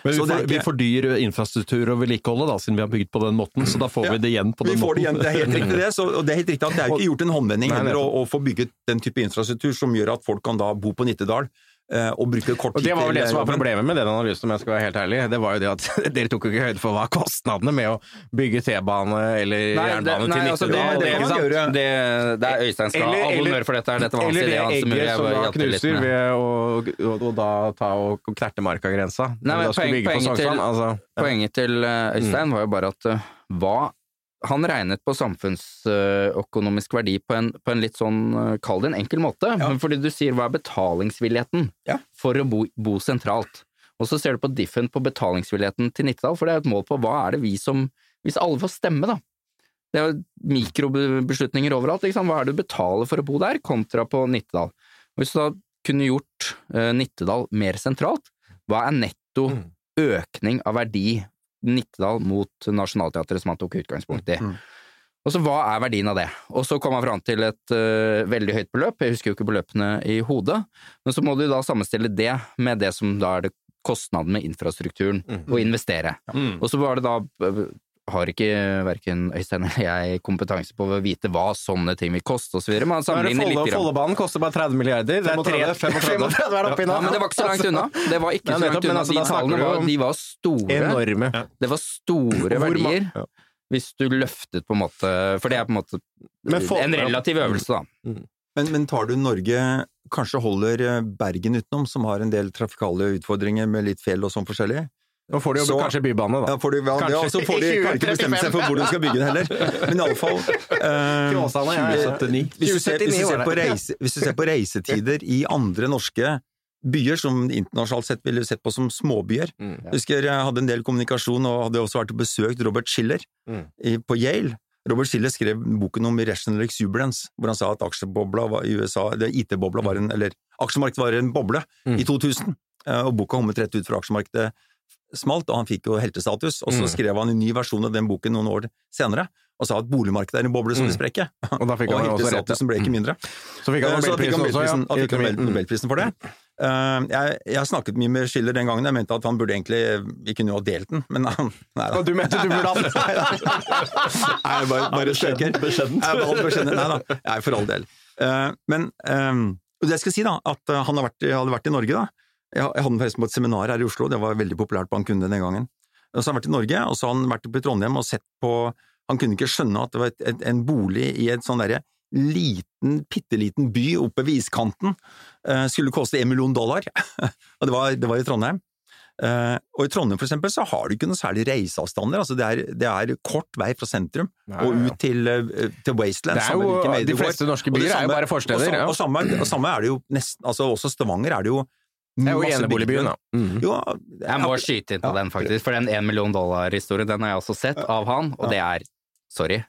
Men vi, Så ikke... får, vi ikke- infrastruktur og vedlikeholdet, da, siden vi har bygd på den måten, så da får Ja, vi det igjen på den Vi den får det igjen, det er helt riktig det. Så, og det er helt riktig at det er jo ikke gjort en håndvending heller å, å få bygget den type infrastruktur som gjør at folk kan da bo på Nittedal og bruke kort tid det var vel det som var problemet med den analysen, om jeg skal være helt ærlig. Det var jo det at dere tok jo ikke høyde for hva kostnadene med å bygge T-bane eller jernbane nei, til altså, det, Nittedal. det, er Øystein skal ha all honnør for dette. Dette var Eller det egget som da til knuser ved å og, og da ta og knerte Markagrensa. Nei, men Når du da skulle poeng- poenget til- altså. Poenget til eh, Øystein var jo bare at eh, hva han regnet på samfunnsøkonomisk verdi på en, på en litt sånn, eh, kall det en enkel måte. Men Fordi du sier hva er betalingsvilligheten Ja. for å bo, bo sentralt? Og så ser du på diffen på betalingsvilligheten til Nittedal, for det er et mål på hva er det vi som Hvis alle får stemme, da. Det er jo mikrobeslutninger overalt. Hva er det du betaler for å bo der, kontra på Nittedal? Hvis du da kunne gjort uh, Nittedal mer sentralt, hva er netto Mm. økning av verdi Nittedal mot Nationaltheatret, som han tok utgangspunkt i? Mm. Og så hva er verdien av det? Og så kom han fram til et uh, veldig høyt beløp, jeg husker jo ikke beløpene i hodet, men så må du da sammenstille det med det som da er det kostnaden med infrastrukturen, å investere. Mm. Og så var det da eh, har ikke verken Øystein eller jeg kompetanse på å vite hva sånne ting vil koste osv. Man sammenligner litt. Follobanen koster bare 30 milliarder. Det er 35, 35 er oppi nå. Ja, men det var ikke så langt unna. Det var ikke så langt unna. altså, De tallene var, de var store. Enorme. Det var store verdier hvis du løftet på en måte For det er på en måte en relativ øvelse, da. Men, men tar du Norge Kanskje holder Bergen utenom, som har en del trafikale utfordringer med litt fjell og sånn forskjellig? Nå får de jo Så- kanskje bybane, da. Ja, får de, ja, Kanskje ja, så får de kan ikke bestemme seg for hvor de skal bygge den heller. Men iallfall eh, Åsane, ja, ja. 2079. hvis, du ser, hvis, du ser på reise, hvis du ser på reisetider i andre norske byer, som internasjonalt sett ville sett på som småbyer Mm. Jeg husker jeg hadde en del kommunikasjon og hadde også vært og besøkt Robert Schiller Mm. i, på Yale. Robert Schiller skrev boken om Irrational Exuberance, hvor han sa at aksjebobla var, i USA, IT-bobla var en, eller aksjemarkedet var en boble Mm. i 2000. Eh, Og boka kommet rett ut fra aksjemarkedet smalt, og han fikk jo heltestatus. Og så Mm. skrev han en ny versjon av den boken noen år senere, og sa at boligmarkedet er en boble som vil Mm. Og da fikk han og også rett. ble ikke mindre. Så fikk han Eh, Nobelprisen også, ja. Nobelprisen, fikk han Nobel- Mm. Nobelprisen for det. Uh, Jeg, jeg snakket mye med Schiller den gangen, jeg mente at han burde egentlig Vi kunne jo ha delt den, men han Nei da. Du mente du burde ha den? Nei, bare, bare spøker. Beskjedent. Beskjedent. Nei da, nei, for all del. Uh, men um, det jeg skal si, da, at eh, han har vært, hadde vært i Norge, da. Jeg, hadde forresten på et seminar her i Oslo, det var veldig populært blant kundene den gangen. Så har han vært i Norge, og så har han vært oppe i Trondheim og sett på Han kunne ikke skjønne at det var et, et, en bolig i et sånn derre liten, bitte liten by oppe ved iskanten eh, skulle koste en million dollar. og det var, det var i Trondheim. Uh, og i Trondheim for eksempel så har du ikke noe særlig reiseavstander. Altså det, er, det er kort vei fra sentrum Nei, og ut til, uh, til Wasteland. Det er jo, de fleste norske byer samme, er jo bare forsteder. Og, samme, ja. og, samme, og samme er det jo nesten altså Også Stavanger er det jo Det er jo eneboligbyen, da. Mm. Jo, Jeg må skyte inn på Ja. den, faktisk. For den én million dollar-historien, den har jeg også sett av han, og det er Sorry.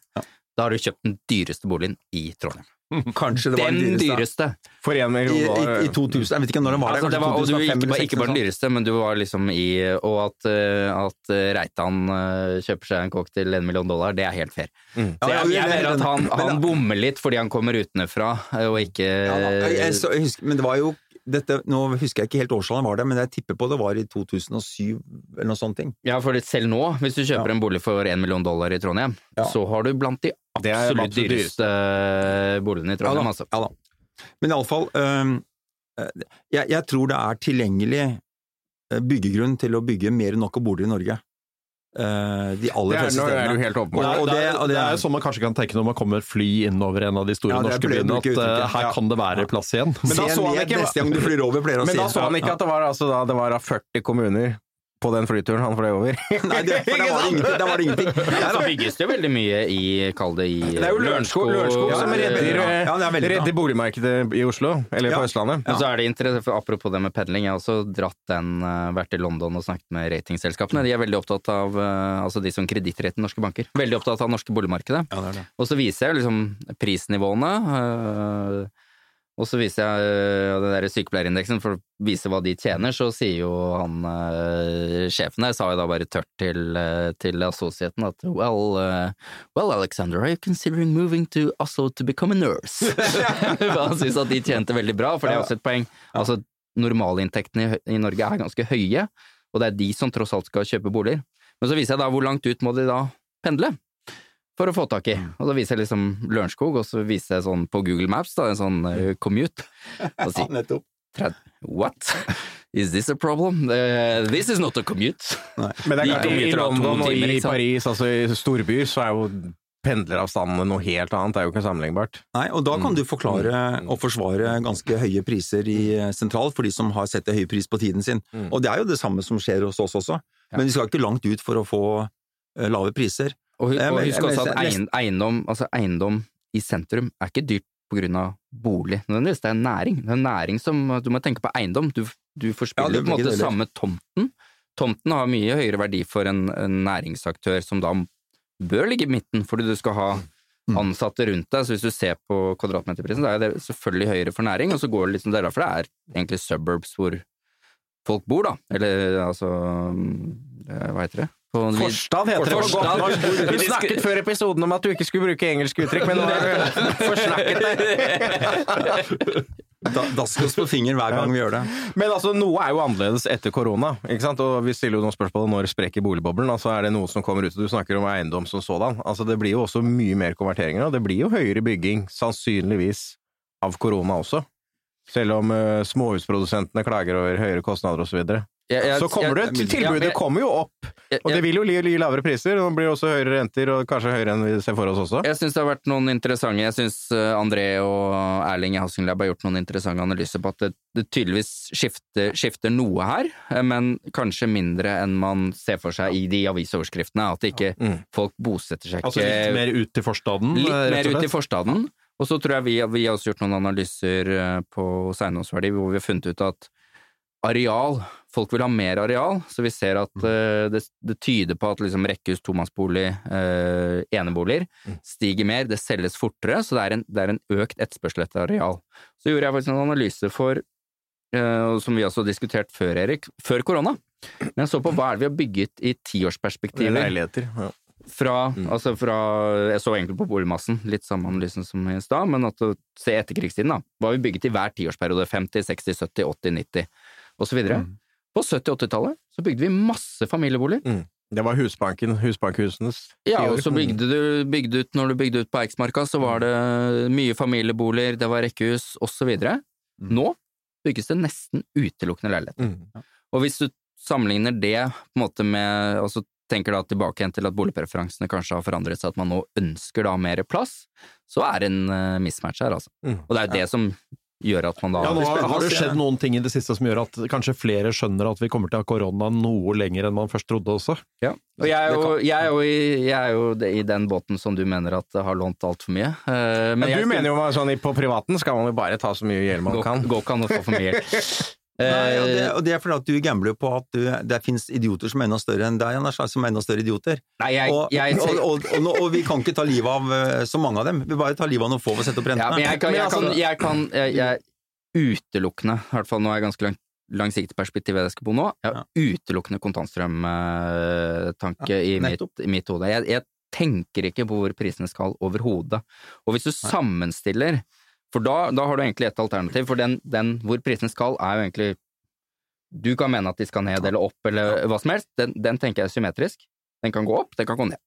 Da har du kjøpt den dyreste boligen i Trondheim. Kanskje det var Den dyreste! For én I, dollar. i, i, I 2000, jeg vet ikke når den var Altså, det var, og du 2005 ikke, bare- ikke bare den dyreste, men du var liksom i Og at, eh, at eh, Reitan eh, kjøper seg en kokk til en million dollar, det er helt fair. Mm. Så jeg, jeg mener at han, han bommer litt fordi han kommer utenfra, og ikke Ja, da. jeg, jeg, så, jeg husker, men det var jo dette, Nå husker jeg ikke helt årstallet var det, men jeg tipper på det var i 2007 eller noe sånt. Ja, for selv nå, hvis du kjøper Ja. en bolig for én million dollar i Trondheim, Ja. så har du blant de absolutt de dyreste boligene i Trondheim, altså. ja da. Men iallfall øh, jeg, jeg tror det er tilgjengelig øh, byggegrunn til å bygge mer enn nok av boliger i Norge. Eh, de aller Det er, fleste er det jo stedene. helt åpenbart. og det, det- og det det er- jo sånn man kanskje kan tenke når man kommer fly innover en av de store Ja, norske byene, at eh, her Ja. kan det være plass igjen. Men da så han ikke- at det var, altså, da, det var da 40 kommuner på den flyturen han fløy over. Nei, det, for der var det ingenting. Der var det ingenting. Nei, da bygges det veldig mye i, kall det i Det er jo Lørenskog, Ja, som redder, ja. Er redder boligmarkedet i Oslo, eller Ja. på Østlandet. Men så er det interessant, for apropos det med pendling, jeg har også dratt den, eh, vært i London og snakket med ratingselskapene. De er veldig opptatt av, eh, altså de som kredittretter norske banker, veldig opptatt av norske boligmarkedet. Ja, det er det. Og så viser jeg liksom prisnivåene, eh, og så viser jeg eh, den der sykepleierindeksen for å vise hva de tjener, så sier jo han eh, sjefen der, sa jo da bare tørt til, eh, til associaten at well, uh, well, Alexander, are you considering moving to Oslo to become a nurse? Han syntes at de tjente veldig bra, for det er også et poeng. Altså, normalinntektene i, i Norge er ganske høye, og det er de som tross alt skal kjøpe boliger. Men så viser jeg da hvor langt ut må de da pendle for å få tak i. Og da viser jeg liksom Lørenskog, og så viser jeg sånn på Google Maps, da, en sånn uh, commute. Og sier nettopp. What? Is this a problem? Eh, this is not a commute. Men det er klart, i London og timer, i? Paris, altså i storbyer, så er jo pendleravstandene noe helt annet. Det er jo ikke sammenlignbart. Nei, og da kan du forklare og forsvare ganske høye priser i sentral for de som har sett det høye pris på tiden sin. Mm. Og det er jo det samme som skjer hos oss også. Men vi skal ikke langt ut for å få eh, lave priser. Og, og husk også at eiendom, altså eiendom i sentrum er ikke dyrt på grunn av bolig, nødvendigvis. Det er næring. Det er næring som Du må tenke på eiendom. Du, du forspiller er på en måte samme tomten. Tomten har mye høyere verdi for en, en næringsaktør som da bør ligge i midten, fordi du skal ha Mm. ansatte rundt deg. Så hvis du ser på kvadratmeterprisen, så er det selvfølgelig høyere for næring, og så går det liksom Det for det er egentlig suburbs hvor folk bor, da. Eller altså eh, Hva heter det? På, Forstad heter det på godt norsk. Snakket før episoden om at du ikke skulle bruke engelske uttrykk, men nå har du forsnakket deg. Da, dask oss på fingeren hver gang vi gjør det. Men altså, noe er jo annerledes etter korona, ikke sant? Og vi stiller jo noen spørsmål når sprekker boligboblen. Altså, er det noe som kommer ut, du snakker om eiendom som sådan. Altså, det blir jo også mye mer konverteringer, og det blir jo høyere bygging, sannsynligvis, av korona også. Selv om uh, småhusprodusentene klager over høyere kostnader osv. Så, Jeg- jeg- så kommer det, jeg- tilbudet jeg- kommer jo opp, jeg- og det vil jo gi, gi lavere priser, og det blir også høyere renter, og kanskje høyere enn vi ser for oss også. Jeg syns det har vært noen interessante Jeg syns André og Erling i Housing Lab har gjort noen interessante analyser på at det, det tydeligvis skifter, skifter noe her, eh, men kanskje mindre enn man ser for seg i de avisoverskriftene. At ikke Mm. folk bosetter seg Altså litt mer ut til forstaden, litt rett mer ut i forstaden. Og så tror jeg vi, vi har også gjort noen analyser eh, på eiendomsverdi hvor vi har funnet ut at areal Folk vil ha mer areal, så vi ser at uh, det, det tyder på at liksom rekkehus, tomannsbolig, uh, eneboliger stiger mer, det selges fortere, så det er en, det er en økt etterspørsel etter areal. Så gjorde jeg faktisk en analyse for, uh, som vi også har diskutert før, Erik, før korona. Men jeg så på hva er det vi har bygget i tiårsperspektiver Leiligheter. Ja. fra, altså fra Jeg så egentlig på boligmassen, litt samme analysen som i stad, men at se etterkrigstiden, da. Hva har vi bygget i hver tiårsperiode? 50, 60, 70, 80, 90 og så videre. På 70- 80-tallet så bygde vi masse familieboliger. Det var Husbanken, Husbankhusenes Ja, og så bygde du bygde ut, når du bygde ut på Eiksmarka, så var det mye familieboliger, det var rekkehus, og så videre. Nå bygges det nesten utelukkende leiligheter. Mm. Og hvis du sammenligner det på en måte med og så tenker da tilbake igjen til at boligpreferansene kanskje har forandret seg, at man nå ønsker da mer plass, så er det en eh, mismatch her, altså. Mm. Og det er jo det som gjøre at man da Ja, nå har, har det skjedd noen ting i det siste som gjør at kanskje flere skjønner at vi kommer til å ha korona noe lenger enn man først trodde også. Ja. Og jeg er, jo, jeg, er jo i, jeg er jo i den båten som du mener at det har lånt altfor mye. Eh, Men jeg du jeg, mener jo sånn på privaten skal man jo bare ta så mye gjeld man Gå, kan. gå ikke an å få for mye gjeld. Nei, og, det, Eh, og det er fordi at du gambler på at du, det finnes idioter som er enda større enn deg, Anders, som er enda større idioter. Nei, jeg, Og, jeg, og, og, og, og vi kan ikke ta livet av eh, så mange av dem, vi bare tar livet av noen få ved å sette opp rentene. Ja, men jeg kan, Men jeg kan, altså- jeg kan jeg, jeg, utelukkende, i hvert fall nå er jeg ganske langt langsiktig perspektiv jeg skal bo nå, jeg har utelukkende kontantstrømtanke Ja, i, mitt, i mitt hode. Jeg, jeg tenker ikke på hvor prisene skal overhodet. Og hvis du sammenstiller, for da, da har du egentlig et alternativ, for den, den hvor prisene skal er jo egentlig Du kan mene at de skal ned eller opp eller hva som helst, den, den tenker jeg er symmetrisk. Den kan gå opp, den kan gå ned.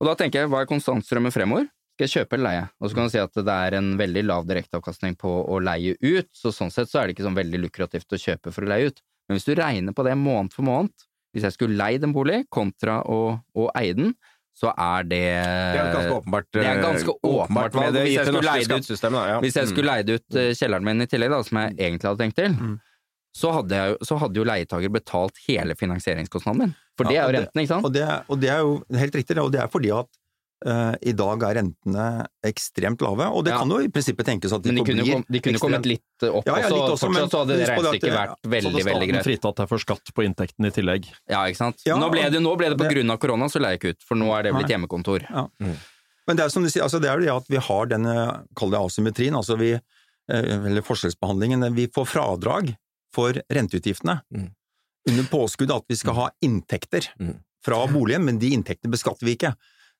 Og da tenker jeg, hva er konstantstrømmen fremover? Skal jeg kjøpe eller leie? Og så kan du si at det er en veldig lav direkteavkastning på å leie ut, så sånn sett så er det ikke sånn veldig lukrativt å kjøpe for å leie ut. Men hvis du regner på det måned for måned, hvis jeg skulle leid en bolig kontra å, å eie den, så er det Det er ganske åpenbart. Det er eh, ganske åpenbart valg. Hvis jeg ut-. Hvis jeg skulle leid ut eh, kjelleren min i tillegg, da, som jeg egentlig hadde tenkt til, Mm. så, hadde jeg, så hadde jo leietager betalt hele finansieringskostnaden min. For det er jo renten, ikke sant? Og det, og det er jo helt riktig, og det er fordi at eh, i dag er rentene ekstremt lave, og det Ja. kan jo i prinsippet tenkes at de Men de kunne, forblir kom, de kunne kommet litt opp Ja, ja, litt også, fortsatt men så hadde det husk på veldig veldig greit. det- Så hadde staten fritatt deg for skatt på inntekten i tillegg. Ja, ikke sant? Ja, nå, ble det, nå ble det på det- grunn av korona, så leier jeg ikke ut, for nå er det blitt hjemmekontor. Men det er som du sier, altså det er jo det at vi har denne, kall det asymmetrien, altså vi, eh, eller forskjellsbehandlingen, vi får fradrag for renteutgiftene Mm. under påskudd at vi skal ha inntekter Mm. fra boligen, men de inntektene beskatter vi ikke.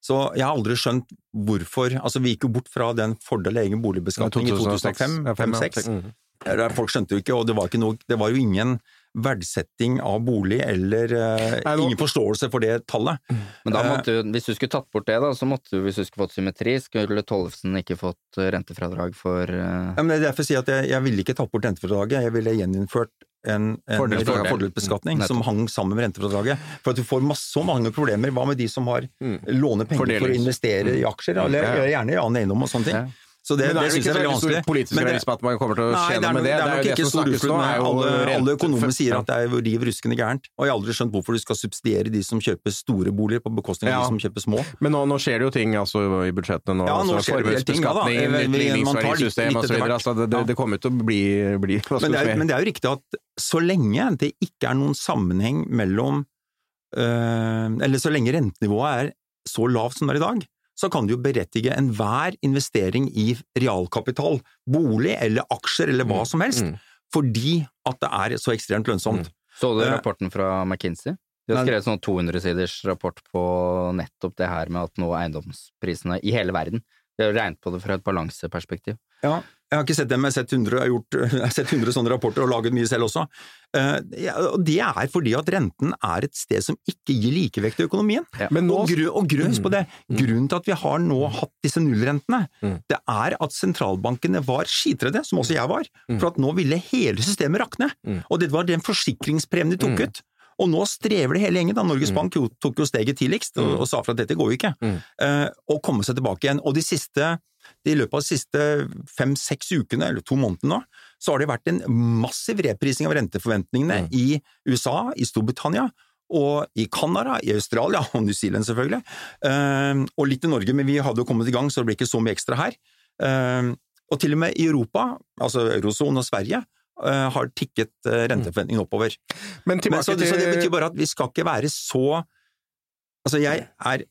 Så jeg har aldri skjønt hvorfor Altså, vi gikk jo bort fra den fordel egen boligbeskatning i 2005-2006. Ja. Mm. Folk skjønte jo ikke, og det var, ikke noe, det var jo ingen verdsetting av bolig eller uh, Nei, ingen forståelse for det tallet. Men da Eh. måtte du, hvis du skulle tatt bort det, da, så måtte du, hvis du skulle fått symmetri, skulle Tollefsen ikke fått eh, rentefradrag for uh... Ja, men det er derfor jeg sier at jeg, jeg ville ikke tatt bort rentefradraget, jeg ville gjeninnført en, en Fordelsbeskatning. fordelsbeskatning Mm, som hang sammen med rentefradraget. For at du får masse, så mange problemer. Hva med de som har Mm. låner penger for å Fordelings- investere i aksjer, eller ja. gjerne i annen eiendom og sånne ting. Ja. Så det, Men det, det syns jeg er veldig vanskelig. politisk realisme at man kommer til å er, med det. det er nok ikke stor jo alle, alle økonomer sier at det er riv ruskende gærent. Og jeg har aldri skjønt hvorfor du skal subsidiere de som kjøper store boliger på bekostning av Ja. de som kjøper små. Men nå, nå skjer det jo ting altså, i budsjettene nå. Ja, nå altså, skjer det jo ting, ja da. formuesbeskatning, Eh, utligningsverdisystem osv. Altså, det, det, det kommer til å bli, bli Men det, er, men det er jo riktig at så lenge det ikke er noen sammenheng mellom øh, Eller så lenge rentenivået er så lavt som det er i dag, så kan det jo berettige enhver investering i realkapital, bolig eller aksjer eller hva Mm, som helst, mm. fordi at det er så ekstremt lønnsomt. Så du Eh, rapporten fra McKinsey? De har skrevet sånn 200-siders rapport på nettopp det her med at nå eiendomsprisene i hele verden De har regnet på det fra et balanseperspektiv. Ja, jeg har ikke sett dem, jeg har sett 100, jeg har gjort, jeg har sett 100 sånne rapporter og laget mye selv også. Eh, ja, og det er fordi at renten er et sted som ikke gir likevekt i økonomien. Men nå Og, gru, og grunn, husk på det, grunnen til at vi har nå hatt disse nullrentene, Mm. det er at sentralbankene var skitredde, som også jeg var, Mm. for at nå ville hele systemet rakne. Mm. Og det var den forsikringspremien de tok Mm. ut. Og nå strever det hele gjengen. da Norges Mm. Bank tok jo steget tidligst og, Mm. og sa fra at dette går jo ikke. Mm. Eh, og komme seg tilbake igjen. Og de siste i løpet av de siste fem-seks ukene, eller to månedene nå, så har det vært en massiv reprising av renteforventningene Mm. i USA, i Storbritannia, og i Canada, i Australia og New Zealand selvfølgelig, eh, og litt i Norge, men vi hadde jo kommet i gang så det blir ikke så mye ekstra her. Eh, og til og med i Europa, altså eurosonen og Sverige, eh, har tikket eh, renteforventningene oppover. Men Men så, det, så det betyr bare at vi skal ikke være så Altså, jeg er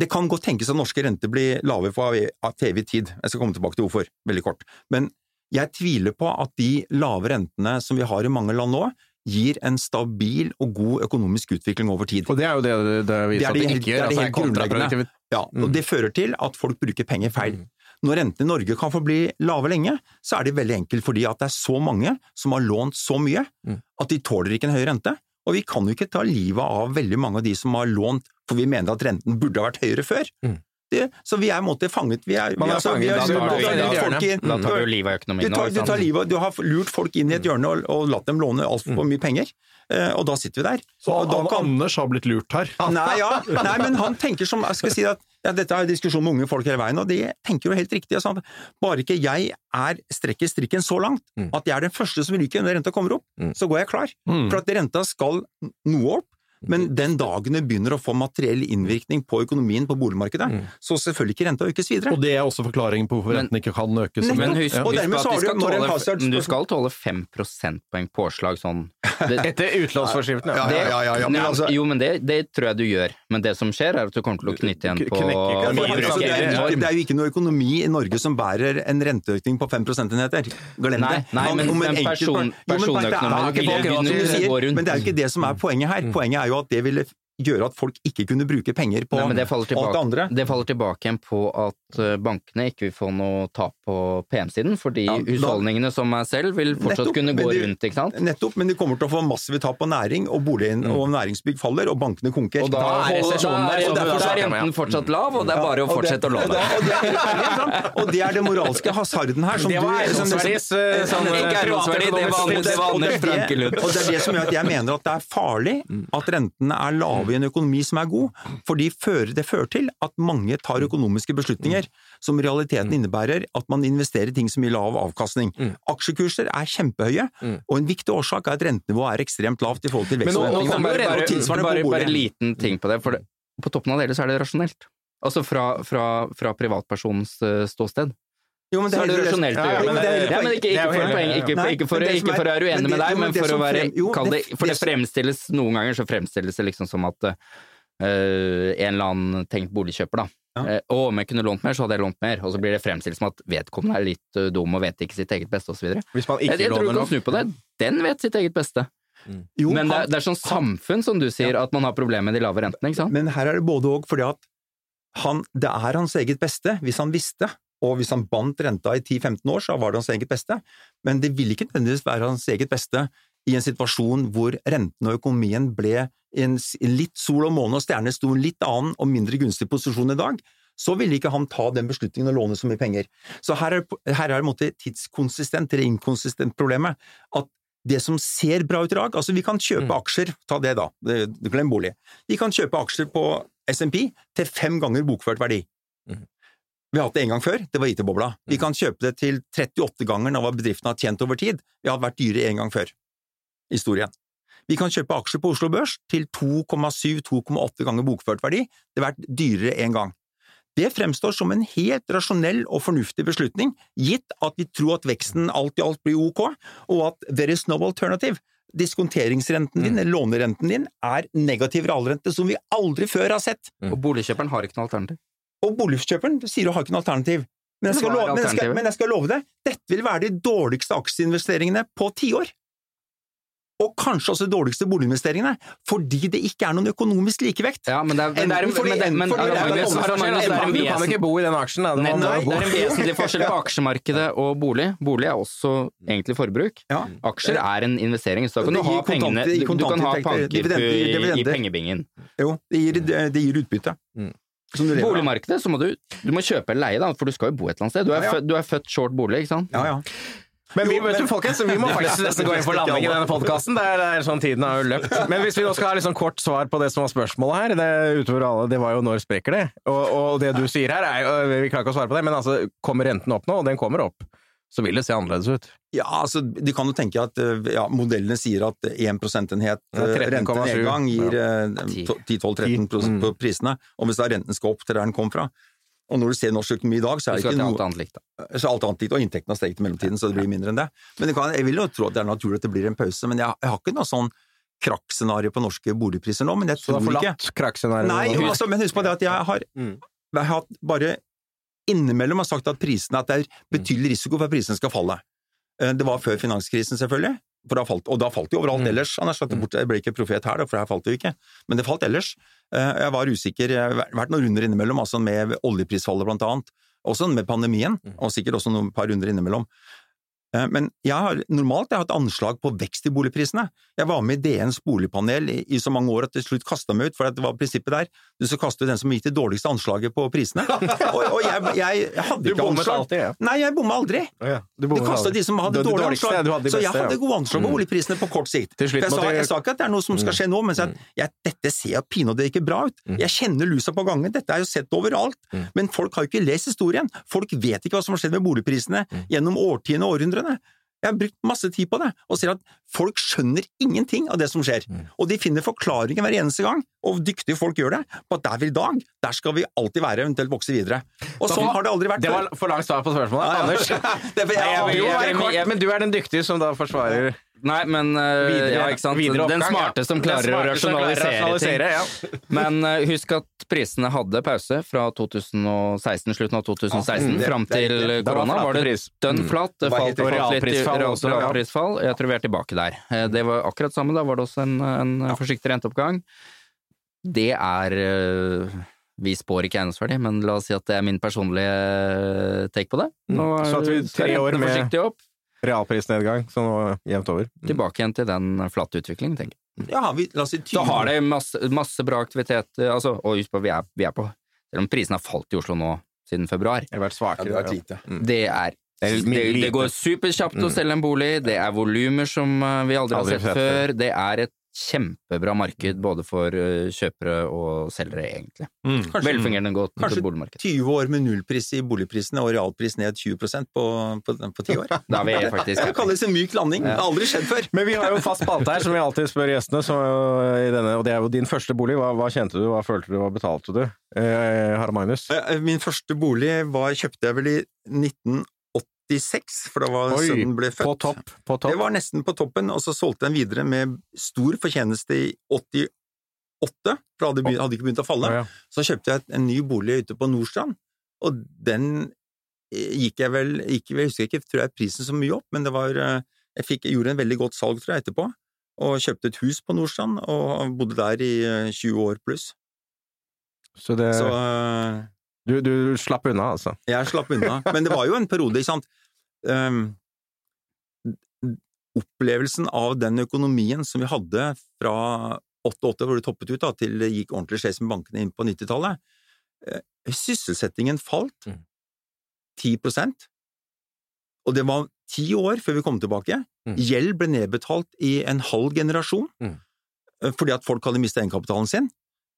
Det kan godt tenkes at norske renter blir lave for evig tid. Jeg skal komme tilbake til hvorfor, veldig kort. Men jeg tviler på at de lave rentene som vi har i mange land nå, gir en stabil og god økonomisk utvikling over tid. Og det er jo det det viser Det er at det ikke gjør. det er det Altså, helt grunnleggende. Ja, og Mm. det fører til at folk bruker penger feil. Mm. Når rentene i Norge kan få bli lave lenge, så er det veldig enkelt fordi at det er så mange som har lånt så mye Mm. at de tåler ikke en høy rente. Og vi kan jo ikke ta livet av veldig mange av de som har lånt, for vi mener at renten burde ha vært høyere før. Mm. Det, så vi er i en måte fanget. Vi er, Man vi, er altså, fanget, vi har da tar du hjørne. inn- Da tar du livet av økonomien du tar, du, tar livet, du har lurt folk inn i et hjørne og, og latt dem låne altfor mye penger, eh, og da sitter vi der. Så Og da kan- Anders har blitt lurt her. Nei, ja. Nei, men han tenker som jeg skal si at Ja, dette er jo diskusjon med unge folk hele veien, og de tenker jo helt riktig. Altså, bare ikke jeg er strekker strikken så langt Mm. at jeg er den første som ryker når renta kommer opp, Mm. så går jeg klar. Mm. For at renta skal noe opp, men den dagen det begynner å få materiell innvirkning på økonomien på boligmarkedet, Mm. så selvfølgelig ikke renta økes videre. Og det er også forklaringen på hvorfor renten ikke kan økes. Men, Men husk, Ja. Husk så at skal tåle, Hazard- du skal tåle 5 prosentpoeng påslag sånn. Det, Etter utlånsforskriften, ja. Ja, ja, ja, ja, men altså- jo, men det, det tror jeg du gjør. Men det som skjer, er at du kommer til å knytte igjen på Altså, det, er det er jo ikke noe økonomi i Norge som bærer en renteøkning på 5 prosentenheter. Glem det. nei, men- om men person- det er personøkonomien vil folk begynne å gå rundt. Men det er jo ikke det som er poenget her. Poenget er jo at det ville gjøre at folk ikke kunne bruke penger på Nei, tilbake, alt det andre. det faller tilbake igjen på at eh, bankene ikke vil få noe tap på PM-siden, fordi Ja, da- husholdningene som meg selv vil fortsatt Nettopp, kunne gå de- rundt, ikke sant? Nettopp, men de kommer til å få massive tap på næring, og boligen og næringsbygg faller, og bankene konker. Og da, Da er resesjonen der, og derfor er renten fortsatt lav, og det er bare å og det- fortsette å låne. det- Og det er? Og det er det moralske hasarden her. Som Det var eiendomsverdis, eh, sånn, Ikke eh, eiendomsverdi, det var- Anders er det, Frankelund. og det er det som gjør at jeg mener at det er farlig at rentene er lave i en økonomi som er god, for det fører til at mange tar økonomiske beslutninger som i realiteten innebærer at man investerer i ting som gir lav avkastning. Mm. Aksjekurser er kjempehøye, Mm. og en viktig årsak er at rentenivået er ekstremt lavt i forhold til vekstforventningene. bare, Og bare, tilsvarende bare, bare bolig. liten ting på det, for det, på toppen av det hele så er det rasjonelt. Altså fra, fra, fra privatpersonens eh, ståsted. Jo, men Så er det rasjonelt å Ja, ja, gjøre det. Ja, men ikke, ikke for poeng, ikke, Nei, ikke, for, ikke er- for å være uenig med deg, men for å være kall det, For det fremstilles noen ganger så fremstilles det liksom som at uh, en eller annen tenkt boligkjøper, da. Ja. Eh, å, om jeg kunne lånt mer, så hadde jeg lånt mer. Og så blir det fremstilt som at vedkommende er litt eh, dum og vet ikke sitt eget beste, osv. Jeg, Hvis jeg tror du kan snu på det. Den vet sitt eget beste. Jo, Men det, det er sånn samfunn, som du sier, at man har problemer med de lave rentene, ikke sant? Men her er det både og, fordi at han, det er hans eget beste, hvis han visste, og hvis han bandt renta i 10-15 år, så var det hans eget beste, men det ville ikke nødvendigvis være hans eget beste i en situasjon hvor renten og økonomien ble en litt sol og måne og stjerner sto en litt annen og mindre gunstig posisjon i dag, så ville ikke han ta den beslutningen å låne så mye penger. Så her er, her er det tidskonsistent eller inkonsistent problemet, at det som ser bra ut i dag, altså vi kan kjøpe Mm. aksjer, ta det da, det- glem bolig, vi kan kjøpe aksjer på S&P til fem ganger bokført verdi. Vi har hatt det en gang før, det var IT-bobla. Vi kan kjøpe det til 38 ganger av hva bedriften har tjent over tid. Vi har vært dyre en gang før historien. Vi kan kjøpe aksjer på Oslo Børs til 2,7-2,8 ganger bokført verdi. Det har vært dyrere en gang. Det fremstår som en helt rasjonell og fornuftig beslutning, gitt at vi tror at veksten alt i alt blir ok, og at there is no alternative. Diskonteringsrenten din, mm. lånerenten din, er negativ realrente som vi aldri før har sett. Mm. Og boligkjøperen har ikke noe alternativ. Og boligkjøperen sier du har ikke noe alternativ. Men jeg, skal Men love, men, jeg skal, men jeg skal love deg, dette vil være de dårligste aksjeinvesteringene på tiår. Og kanskje også de dårligste boliginvesteringene, fordi det ikke er noen økonomisk likevekt. Ja, men det er, men det er, fordi- men men, fordi det Magnus, det er en Du kan ikke bo i den aksjen, da. Du Nei, det er en vesentlig forskjell på aksjemarkedet og bolig. Bolig er også egentlig forbruk. Ja. Aksjer er en investering, så da kan du ha pengene Du, kan ha panker i, pengebingen. Jo, det gir, det, det gir utbytte. Som du. Boligmarkedet, så må du Du må kjøpe eller leie, da, for du skal jo bo et eller annet sted. Du er, Ja, ja. Født, du er født short bolig, ikke sant? Ja, ja. Men vi, Jo, vet du, folkens, vi må faktisk nesten gå inn for landing i denne podkasten. Det, det sånn tiden har jo løpt. Men hvis vi nå skal ha litt sånn kort svar på det som var spørsmålet her, det, utover alle, det var jo når sprekker det? Og, og det du sier her, er jo Vi klarer ikke å svare på det, men altså, kommer renten opp nå, og den kommer opp, så vil det se annerledes ut. Ja, altså, De kan jo tenke at eh, ja, modellene sier at 1 prosentenhet Ja, eh, 13,7. rentenedgang gir ja. 10-12-13 Mm. på prisene, og hvis da renten skal opp til der den kom fra Og når du ser norsk økonomi i dag, så er det ikke noe alt annet likt, da. så alt annet likt, og inntektene har steget i mellomtiden, så det blir mindre enn det. Men det kan, jeg vil jo tro at det er naturlig at det blir en pause, men jeg, jeg har ikke noe sånn krakkscenario på norske boligpriser nå, men jeg tror ikke Så du har forlatt krakkscenarioet? Nei, altså, men husk på det at jeg har, Mm. jeg har hatt bare innimellom har sagt at prisene, at det er betydelig risiko for at prisene skal falle. Eh, Det var før finanskrisen, selvfølgelig, for da falt, og da falt det overalt Mm. ellers. Anders, at det bort- jeg ble ikke profet her, for her falt det jo ikke, men det falt ellers. Eh, Jeg var usikker, jeg har vært noen runder innimellom, altså med oljeprisfallet blant annet, også med pandemien, Mm. og sikkert også noen par runder innimellom. Eh, Men jeg har normalt jeg har hatt anslag på vekst i boligprisene. Jeg var med i DNs boligpanel i, i så mange år at til slutt kasta meg ut, for det var prinsippet der. Du skal kaste ut den som gikk det dårligste anslaget på prisene. Og, og jeg, jeg, jeg hadde Du ikke anslag. alltid, ja. Nei, jeg bomma aldri. Ja, Du Du kasta de som hadde dårlig anslag. hadde så jeg hadde gode anslag på boligprisene på kort sikt. Til slutt jeg, sa, jeg sa ikke at det er noe som skal skje nå, men jeg at jeg, dette ser jeg pinadø ikke bra ut. Jeg kjenner lusa på gangen, dette er jo sett overalt. Men folk har jo ikke lest historien. Folk vet ikke hva som har skjedd med boligprisene gjennom årtiene og århundrene. Jeg har brukt masse tid på det, og ser at folk skjønner ingenting av det som skjer. Og de finner forklaringer hver eneste gang, og dyktige folk gjør det, på at der vi i dag, der skal vi alltid være, eventuelt vokse videre. Og sånn har det aldri vært Det var for langt svar på spørsmålet. Anders. Det er jeg- jeg vil jeg- men du er den dyktige som da forsvarer Nei, men uh, videre, ja, ikke sant? videre oppgang, smarte som Den smarte som klarer å rasjonalisere ting. ja. Men uh, husk at prisene hadde pause fra 2016, slutten av 2016 ah, fram er til. Det var korona. flate Var det dønn Mm. flatt. Det falt helt litt realprisfall også, realprisfall. Jeg tror vi er tilbake der. Eh, Det var akkurat samme, da var det også en, en forsiktig renteoppgang. Det er uh, Vi spår ikke eiendomsverdi, men la oss si at det er min personlige take på det. Nå Mm. Så at vi er tre år med- forsiktig opp, Realprisnedgang, så nå jevnt over. tilbake igjen til den flatte utviklingen, tenker jeg. Ja, vi, la oss si 20 Så har det masse, masse bra aktivitet, altså, og husk på, vi er, vi er på Selv om prisene har falt i Oslo nå siden februar, Det har vært Ja, det svakere. har vært. Mm. det er Det det, det går superkjapt å Mm. selge en bolig, det er volumer som eh, vi aldri har Aldri sett sett før, det er et kjempebra marked både for eh, kjøpere og selgere, egentlig. Kanskje Velfungerende godt Kanskje boligmarked. 20 år med nullpris i boligprisene og realpris ned 20 på, på, på 10 år. Da er vi faktisk Det kalles en myk landing. Det har aldri skjedd før. Men vi har jo fast spalte her som vi alltid spør gjestene, som er jo i denne, og det er jo din første bolig. Hva, hva kjente du, hva følte du, hva betalte du? Eh, Harald Magnus? Eh, Min første bolig var, kjøpte jeg vel i 1986, for da var Oi, sønnen ble født. På topp. På topp. Det var nesten på toppen, og så solgte den videre med stor fortjeneste i 88, for hadde, begynt, hadde ikke begynt å falle. Ja, ja. Så kjøpte jeg en ny bolig ute på Nordstrand, og den eh, gikk jeg vel, gikk, jeg husker ikke, tror jeg prisen så mye opp, men det var, eh, jeg fikk, jeg gjorde en veldig godt salg, tror jeg, etterpå, og kjøpte et hus på Nordstrand, og bodde der i eh, 20 år pluss. Så det, Så eh, du, du slapp unna, altså. jeg slapp unna. Men det var jo en periode, ikke sant. Um, opplevelsen av den økonomien som vi hadde fra 88, hvor det toppet ut, da, til det gikk ordentlig skeis med bankene inn på 90-tallet. eh, Sysselsettingen falt Mm. 10% og det var ti år før vi kom tilbake. Mm. Gjeld ble nedbetalt i en halv generasjon Mm. eh, fordi at folk hadde mistet egenkapitalen sin.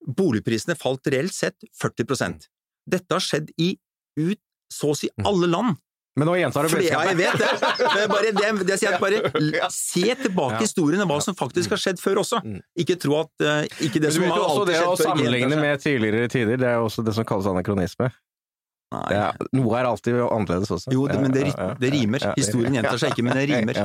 Boligprisene falt reelt sett 40 Dette har skjedd i ut så å si alle land. Men nå gjentar du ja, jeg vet det. Men bare, det, det sier jeg bare se tilbake i historien og hva som faktisk har skjedd før også. Mm. Ikke tro at eh, ikke det som har alltid skjedd før. det å sammenligne med tidligere tider, det er jo også det som kalles anakronisme. Nei. Er, noe er alltid annerledes også. Jo, det, men det, Ja, ja, ja, det rimer. ja, ja. Historien gjentar seg ikke, men det rimer.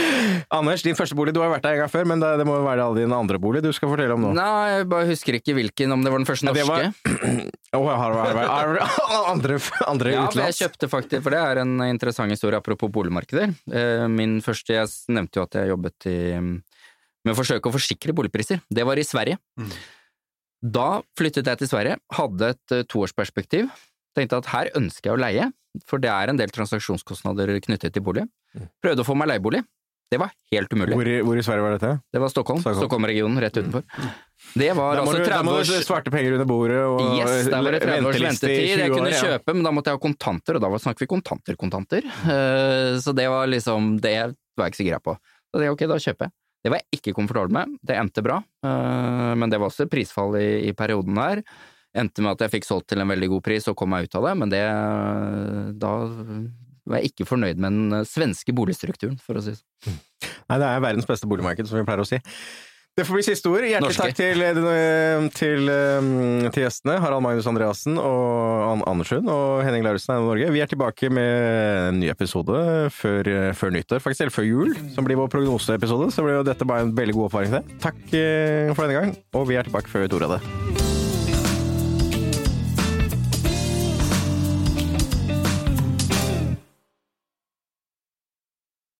Anders, din første bolig, du har vært der en gang før, men det, det må jo være din andre bolig du skal fortelle om nå. Nei, jeg bare husker ikke hvilken, om det var den første Ja, det norske. var- oh, har du- har du- andre, andre Ja, jeg kjøpte faktisk, for det er en interessant historie apropos boligmarkeder. Eh, Min første, jeg nevnte jo at jeg jobbet i, med å forsøke å forsikre boligpriser. Det var i Sverige. Mm. Da flyttet jeg til Sverige, hadde et eh, toårsperspektiv. Tenkte at her ønsker jeg å leie, for det er en del transaksjonskostnader knyttet til bolig. Prøvde å få meg leiebolig. Det var helt umulig. Hvor i, hvor i Sverige var dette? Det var Stockholm. Stockholm. Stockholm-regionen rett utenfor. Det var altså da 30 må års svarte penger under bordet og Yes, der var det 30 års ventetid. Jeg kunne kjøpe, men da måtte jeg ha kontanter, og da var- snakker vi kontanter, kontanter. Eh, Så det var liksom Det var jeg ikke så gira på. Så det, ok, da kjøper jeg. Det var jeg ikke komfortabel med. Det endte bra, eh, men det var også prisfall i, i perioden der. Endte med at jeg fikk solgt til en veldig god pris og kom meg ut av det, men det Da var jeg ikke fornøyd med den svenske boligstrukturen, for å si det sånn. Nei, det er verdens beste boligmarked, som vi pleier å si. Det får bli siste ord. Hjertelig Norske. takk til, eh, til, eh, til gjestene. Harald Magnus Andreassen og Andersund og Henning Lauritzen av Norge. Vi er tilbake med en ny episode før, før nyttår, faktisk, eller før jul, som blir vår prognoseepisode. Så blir jo dette bare en veldig god oppvaring til. Takk eh, for denne gang, og vi er tilbake før vi ordet av det.